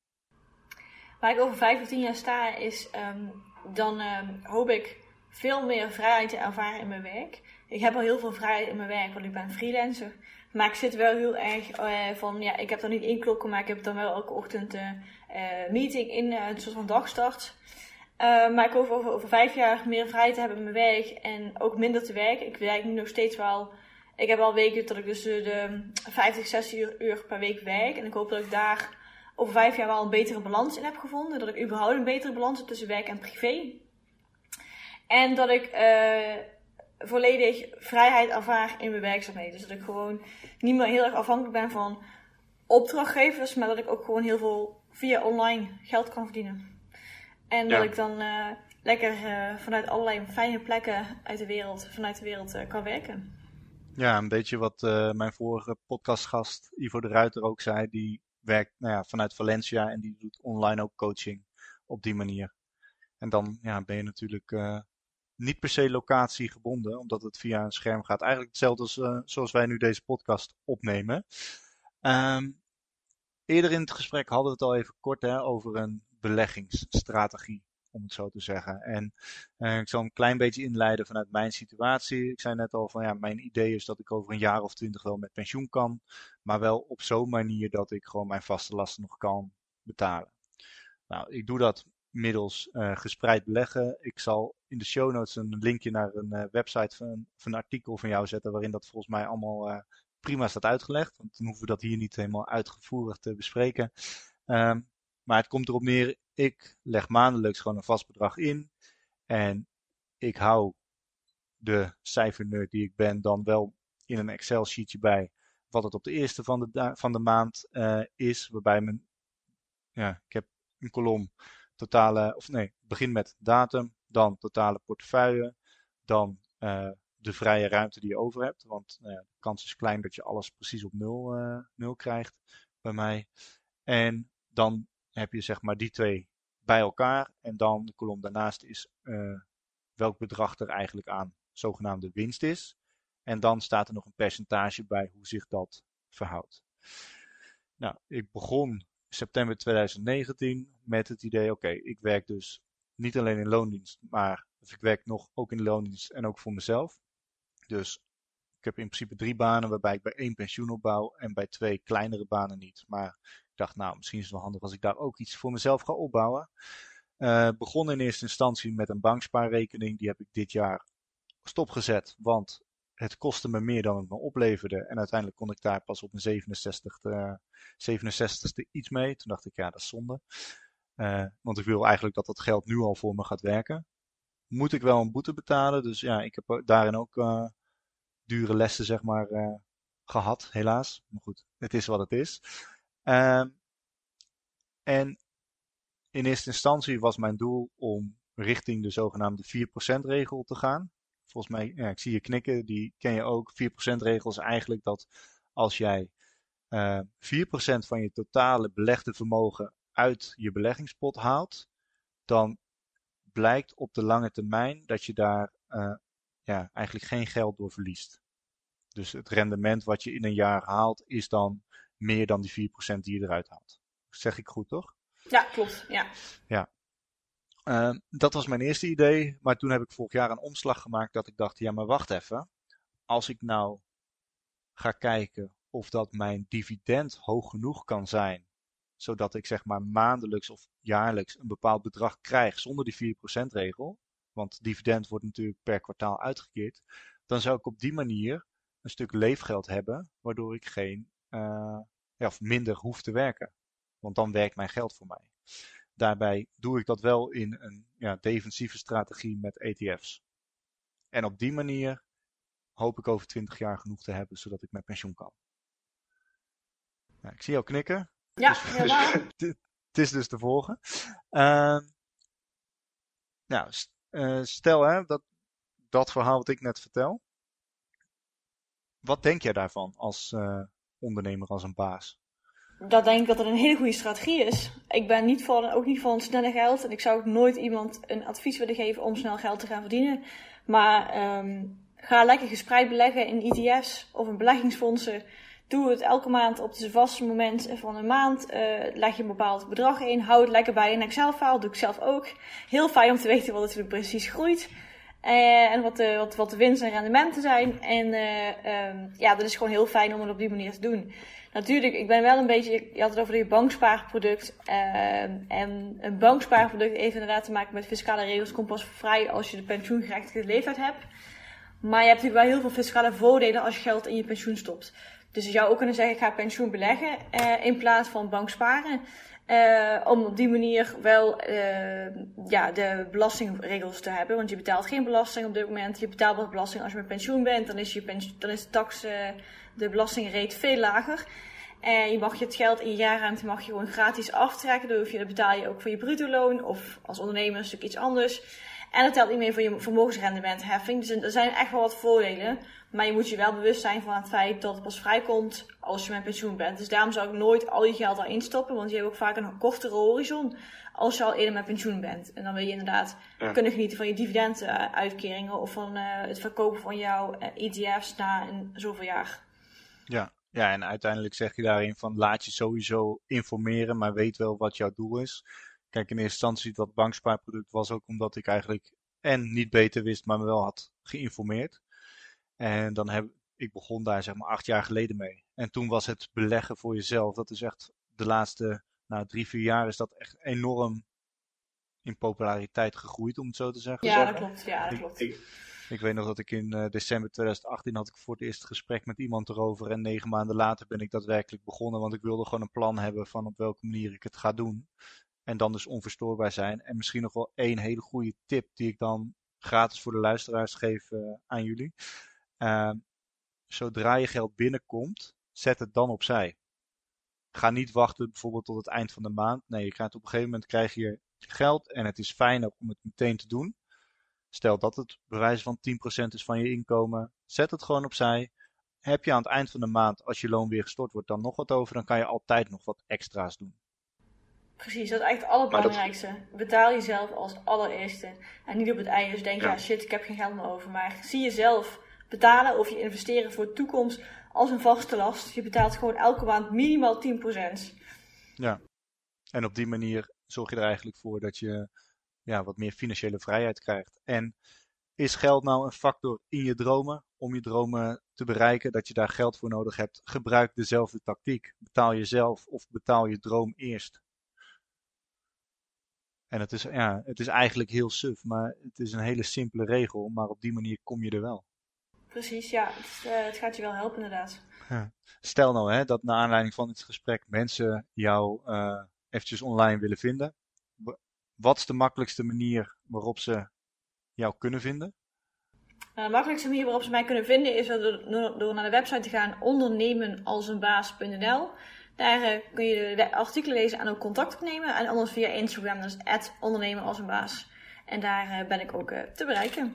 Waar ik over vijf tot tien jaar sta is, um, dan um, hoop ik veel meer vrijheid te ervaren in mijn werk. Ik heb al heel veel vrijheid in mijn werk, want ik ben freelancer. Maar ik zit wel heel erg uh, van, ja, ik heb dan niet inklokken, maar ik heb dan wel elke ochtend een uh, meeting in een soort van dagstart. maar ik hoop over, over vijf jaar meer vrijheid te hebben in mijn werk en ook minder te werken. Ik werk nu nog steeds wel, ik heb al weken dat ik dus de 50, 60 uur, per week werk. En ik hoop dat ik daar over vijf jaar wel een betere balans in heb gevonden. Dat ik überhaupt een betere balans heb tussen werk en privé. En dat ik uh, volledig vrijheid ervaar in mijn werkzaamheden. Dus dat ik gewoon niet meer heel erg afhankelijk ben van opdrachtgevers, maar dat ik ook gewoon heel veel via online geld kan verdienen. En dat ik dan uh, lekker uh, vanuit allerlei fijne plekken uit de wereld, vanuit de wereld kan werken. Ja, een beetje wat mijn vorige podcastgast Ivo de Ruiter ook zei. Die werkt nou ja, vanuit Valencia en die doet online ook coaching op die manier. En dan ja, ben je natuurlijk niet per se locatie gebonden, omdat het via een scherm gaat. Eigenlijk hetzelfde als, uh, zoals wij nu deze podcast opnemen. Um, eerder in het gesprek hadden we het al even kort hè, over een beleggingsstrategie om het zo te zeggen. En uh, ik zal een klein beetje inleiden vanuit mijn situatie. Ik zei net al van ja, mijn idee is dat ik over een jaar of twintig wel met pensioen kan, maar wel op zo'n manier dat ik gewoon mijn vaste lasten nog kan betalen. Nou, ik doe dat middels uh, gespreid beleggen. Ik zal in de show notes een linkje naar een uh, website van, een artikel van jou zetten, waarin dat volgens mij allemaal prima staat uitgelegd. Want dan hoeven we dat hier niet helemaal uitgevoerig te bespreken. Um, maar het komt erop neer, ik leg maandelijks gewoon een vast bedrag in. En ik hou de cijfernerd die ik ben dan wel in een Excel sheetje bij. Wat het op de eerste van de, van de maand is. Waarbij mijn, ja, ik heb een kolom totale, of nee, begin met datum, dan totale portefeuille, dan uh, de vrije ruimte die je over hebt. Want uh, de kans is klein dat je alles precies op nul, uh, nul krijgt bij mij. En dan heb je zeg maar die twee bij elkaar. En dan de kolom daarnaast is welk bedrag er eigenlijk aan zogenaamde winst is. En dan staat er nog een percentage bij hoe zich dat verhoudt. Nou, ik begon september 2019 met het idee, oké, ik werk dus niet alleen in loondienst, maar ik werk nog ook in loondienst en ook voor mezelf. Dus ik heb in principe drie banen waarbij ik bij één pensioen opbouw en bij twee kleinere banen niet. Maar dacht, nou, misschien is het wel handig als ik daar ook iets voor mezelf ga opbouwen. Uh, begon in eerste instantie met een bankspaarrekening. Die heb ik dit jaar stopgezet, want het kostte me meer dan het me opleverde. En uiteindelijk kon ik daar pas op mijn 67ste, 67ste iets mee. Toen dacht ik, ja, dat is zonde. Uh, want ik wil eigenlijk dat dat geld nu al voor me gaat werken. Moet ik wel een boete betalen. Dus ja, ik heb daarin ook dure lessen, zeg maar, gehad, helaas. Maar goed, het is wat het is. Ehm, en in eerste instantie was mijn doel om richting de zogenaamde 4% regel te gaan volgens mij, ja, ik zie je knikken, die ken je ook. 4% regel is eigenlijk dat als jij uh, eh, 4% van je totale belegde vermogen uit je beleggingspot haalt, dan blijkt op de lange termijn dat je daar uh, ja, eigenlijk geen geld door verliest. Dus het rendement wat je in een jaar haalt is dan meer dan die 4% die je eruit haalt. zeg ik goed, toch? Ja, klopt. Ja. ja. Uh, dat was mijn eerste idee, maar toen heb ik vorig jaar een omslag gemaakt dat ik dacht, ja maar wacht even. Als ik nou ga kijken of dat mijn dividend hoog genoeg kan zijn, zodat ik zeg maar maandelijks of jaarlijks een bepaald bedrag krijg zonder die 4% regel, want dividend wordt natuurlijk per kwartaal uitgekeerd, dan zou ik op die manier een stuk leefgeld hebben, waardoor ik geen, uh, ja, of minder hoef te werken. Want dan werkt mijn geld voor mij. Daarbij doe ik dat wel in een ja, defensieve strategie met ETF's. En op die manier hoop ik over 20 jaar genoeg te hebben, zodat ik met pensioen kan. ik zie jou knikken. Ja, dus, het is dus te volgen. Uh, nou, stel hè, dat, dat verhaal wat ik net vertel. Wat denk jij daarvan als uh, ondernemer, als een baas? dat denk ik dat het een hele goede strategie is. Ik ben niet van, ook niet van snelle geld. En ik zou ook nooit iemand een advies willen geven om snel geld te gaan verdienen. Maar um, ga lekker gespreid beleggen in ETF's of in beleggingsfondsen. Doe het elke maand op het vaste moment van een maand. Uh, leg je een bepaald bedrag in. Hou het lekker bij een Excel-file. Doe ik zelf ook. Heel fijn om te weten wat het precies groeit. Uh, en wat de, wat, wat de winst en rendementen zijn. En uh, um, ja, dat is gewoon heel fijn om het op die manier te doen. Natuurlijk, ik ben wel een beetje, je had het over je bankspaarproduct. Uh, en een bankspaarproduct heeft inderdaad te maken met fiscale regels. Komt pas vrij als je de pensioengerechtigde leeftijd hebt. Maar je hebt natuurlijk wel heel veel fiscale voordelen als je geld in je pensioen stopt. Dus je zou ook kunnen zeggen, ik ga pensioen beleggen uh, in plaats van banksparen. Uh, om op die manier wel uh, ja, de belastingregels te hebben. Want je betaalt geen belasting op dit moment. Je betaalt wat belasting als je met pensioen bent. Dan is, je dan is de tax, uh, de belastingrate veel lager. En je mag je het geld in je jaarruimte mag je gewoon gratis aftrekken. Dan, je, dan betaal je ook voor je bruto loon of als ondernemer een stuk iets anders. En het telt niet meer voor je vermogensrendementheffing. Dus er zijn echt wel wat voordelen. Maar je moet je wel bewust zijn van het feit dat het pas vrijkomt als je met pensioen bent. Dus daarom zou ik nooit al je geld erin stoppen. Want je hebt ook vaak een kortere horizon als je al eerder met pensioen bent. En dan wil je inderdaad kunnen genieten van je dividenduitkeringen of van uh, het verkopen van jouw ETF's eh, e na een zoveel jaar. Ja, ja, en uiteindelijk zeg je daarin van laat je sowieso informeren, maar weet wel wat jouw doel is. Kijk, in eerste instantie dat bankspaarproduct was ook omdat ik eigenlijk en niet beter wist, maar me wel had geïnformeerd. En dan heb ik begon daar zeg maar acht jaar geleden mee. En toen was het beleggen voor jezelf, dat is echt de laatste nou, drie, vier jaar is dat echt enorm in populariteit gegroeid, om het zo te zeggen. Ja, dat klopt. Ja, dat klopt. Ik, ik, weet nog dat ik in uh, december 2018 had ik voor het eerst gesprek met iemand erover. En negen maanden later ben ik daadwerkelijk begonnen. Want ik wilde gewoon een plan hebben van op welke manier ik het ga doen. En dan dus onverstoorbaar zijn. En misschien nog wel één hele goede tip die ik dan gratis voor de luisteraars geef uh, aan jullie. Uh, zodra je geld binnenkomt, zet het dan opzij. Ga niet wachten bijvoorbeeld tot het eind van de maand. Nee, je krijgt op een gegeven moment krijg je geld en het is fijn om het meteen te doen. Stel dat het bewijs van 10% is van je inkomen, zet het gewoon opzij. Heb je aan het eind van de maand, als je loon weer gestort wordt, dan nog wat over, dan kan je altijd nog wat extra's doen. Precies, dat is eigenlijk het allerbelangrijkste. Betaal jezelf als allereerste. En niet op het einde. Dus denk, ja. ja shit, ik heb geen geld meer over. Maar zie jezelf betalen of je investeren voor de toekomst als een vaste last. Je betaalt gewoon elke maand minimaal 10%. Ja, en op die manier zorg je er eigenlijk voor dat je ja, wat meer financiële vrijheid krijgt. En is geld nou een factor in je dromen om je dromen te bereiken, dat je daar geld voor nodig hebt? Gebruik dezelfde tactiek. Betaal jezelf of betaal je droom eerst. En het is, ja, het is eigenlijk heel suf, maar het is een hele simpele regel, maar op die manier kom je er wel. Precies, ja. Het, uh, het gaat je wel helpen inderdaad. Ja. Stel nou hè, dat naar aanleiding van dit gesprek mensen jou uh, eventjes online willen vinden. Wat is de makkelijkste manier waarop ze jou kunnen vinden? Nou, de makkelijkste manier waarop ze mij kunnen vinden is door, door naar de website te gaan ondernemenalsenbaas.nl. Daar uh, kun je de artikelen lezen en ook contact opnemen. En anders via Instagram, dat is ondernemenalsenbaas. En daar ben ik ook te bereiken.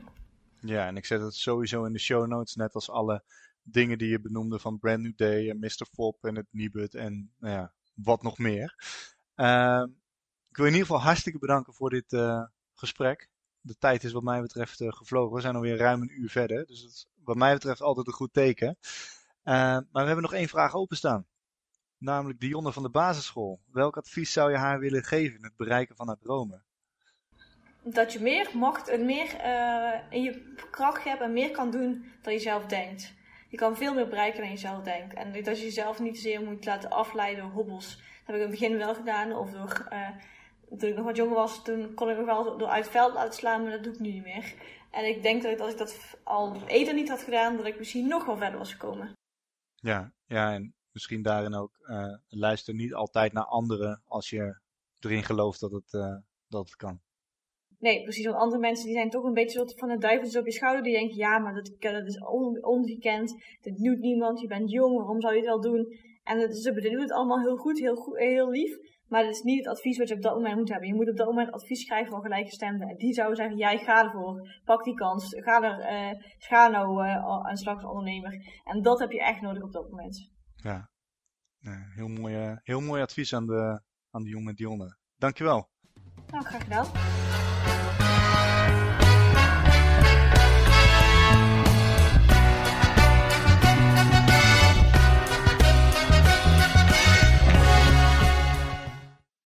Ja, en ik zet het sowieso in de show notes, net als alle dingen die je benoemde van Brand New Day en Mr. Fop en het Nibud en nou ja, wat nog meer. Uh, ik wil in ieder geval hartstikke bedanken voor dit gesprek. De tijd is wat mij betreft gevlogen. We zijn alweer ruim een uur verder, dus wat mij betreft altijd een goed teken. maar we hebben nog één vraag openstaan. Namelijk Dionne van de basisschool. Welk advies zou je haar willen geven in het bereiken van haar dromen? dat je meer macht en meer uh, in je kracht hebt en meer kan doen dan je zelf denkt. Je kan veel meer bereiken dan je zelf denkt. En dat je jezelf niet zozeer moet laten afleiden door hobbels. Dat heb ik in het begin wel gedaan. Of door, uh, toen ik nog wat jonger was, toen kon ik nog wel door uit het veld uitslaan, maar dat doe ik nu niet meer. En ik denk dat als ik dat al eerder niet had gedaan, dat ik misschien nog wel verder was gekomen. Ja, ja en misschien daarin ook uh, luister niet altijd naar anderen als je erin gelooft dat het, dat het kan. Nee, precies. Want andere mensen die zijn toch een beetje soort van het duiveltje op je schouder. Die denken, ja, maar dat, dat is on, ongekend. Dit doet niemand. Je bent jong. Waarom zou je het wel doen? En het, ze bedoelen het allemaal heel goed, heel, goed, heel lief. Maar het is niet het advies wat je op dat moment moet hebben. Je moet op dat moment advies krijgen van gelijkgestemden. En die zouden zeggen, jij ga ervoor. Pak die kans. Ga, er, uh, ga nou uh, aan slag ondernemer. En dat heb je echt nodig op dat moment. Ja, heel, mooi, heel mooi advies aan de, aan de jonge Dionne. Dankjewel. Nou, graag gedaan.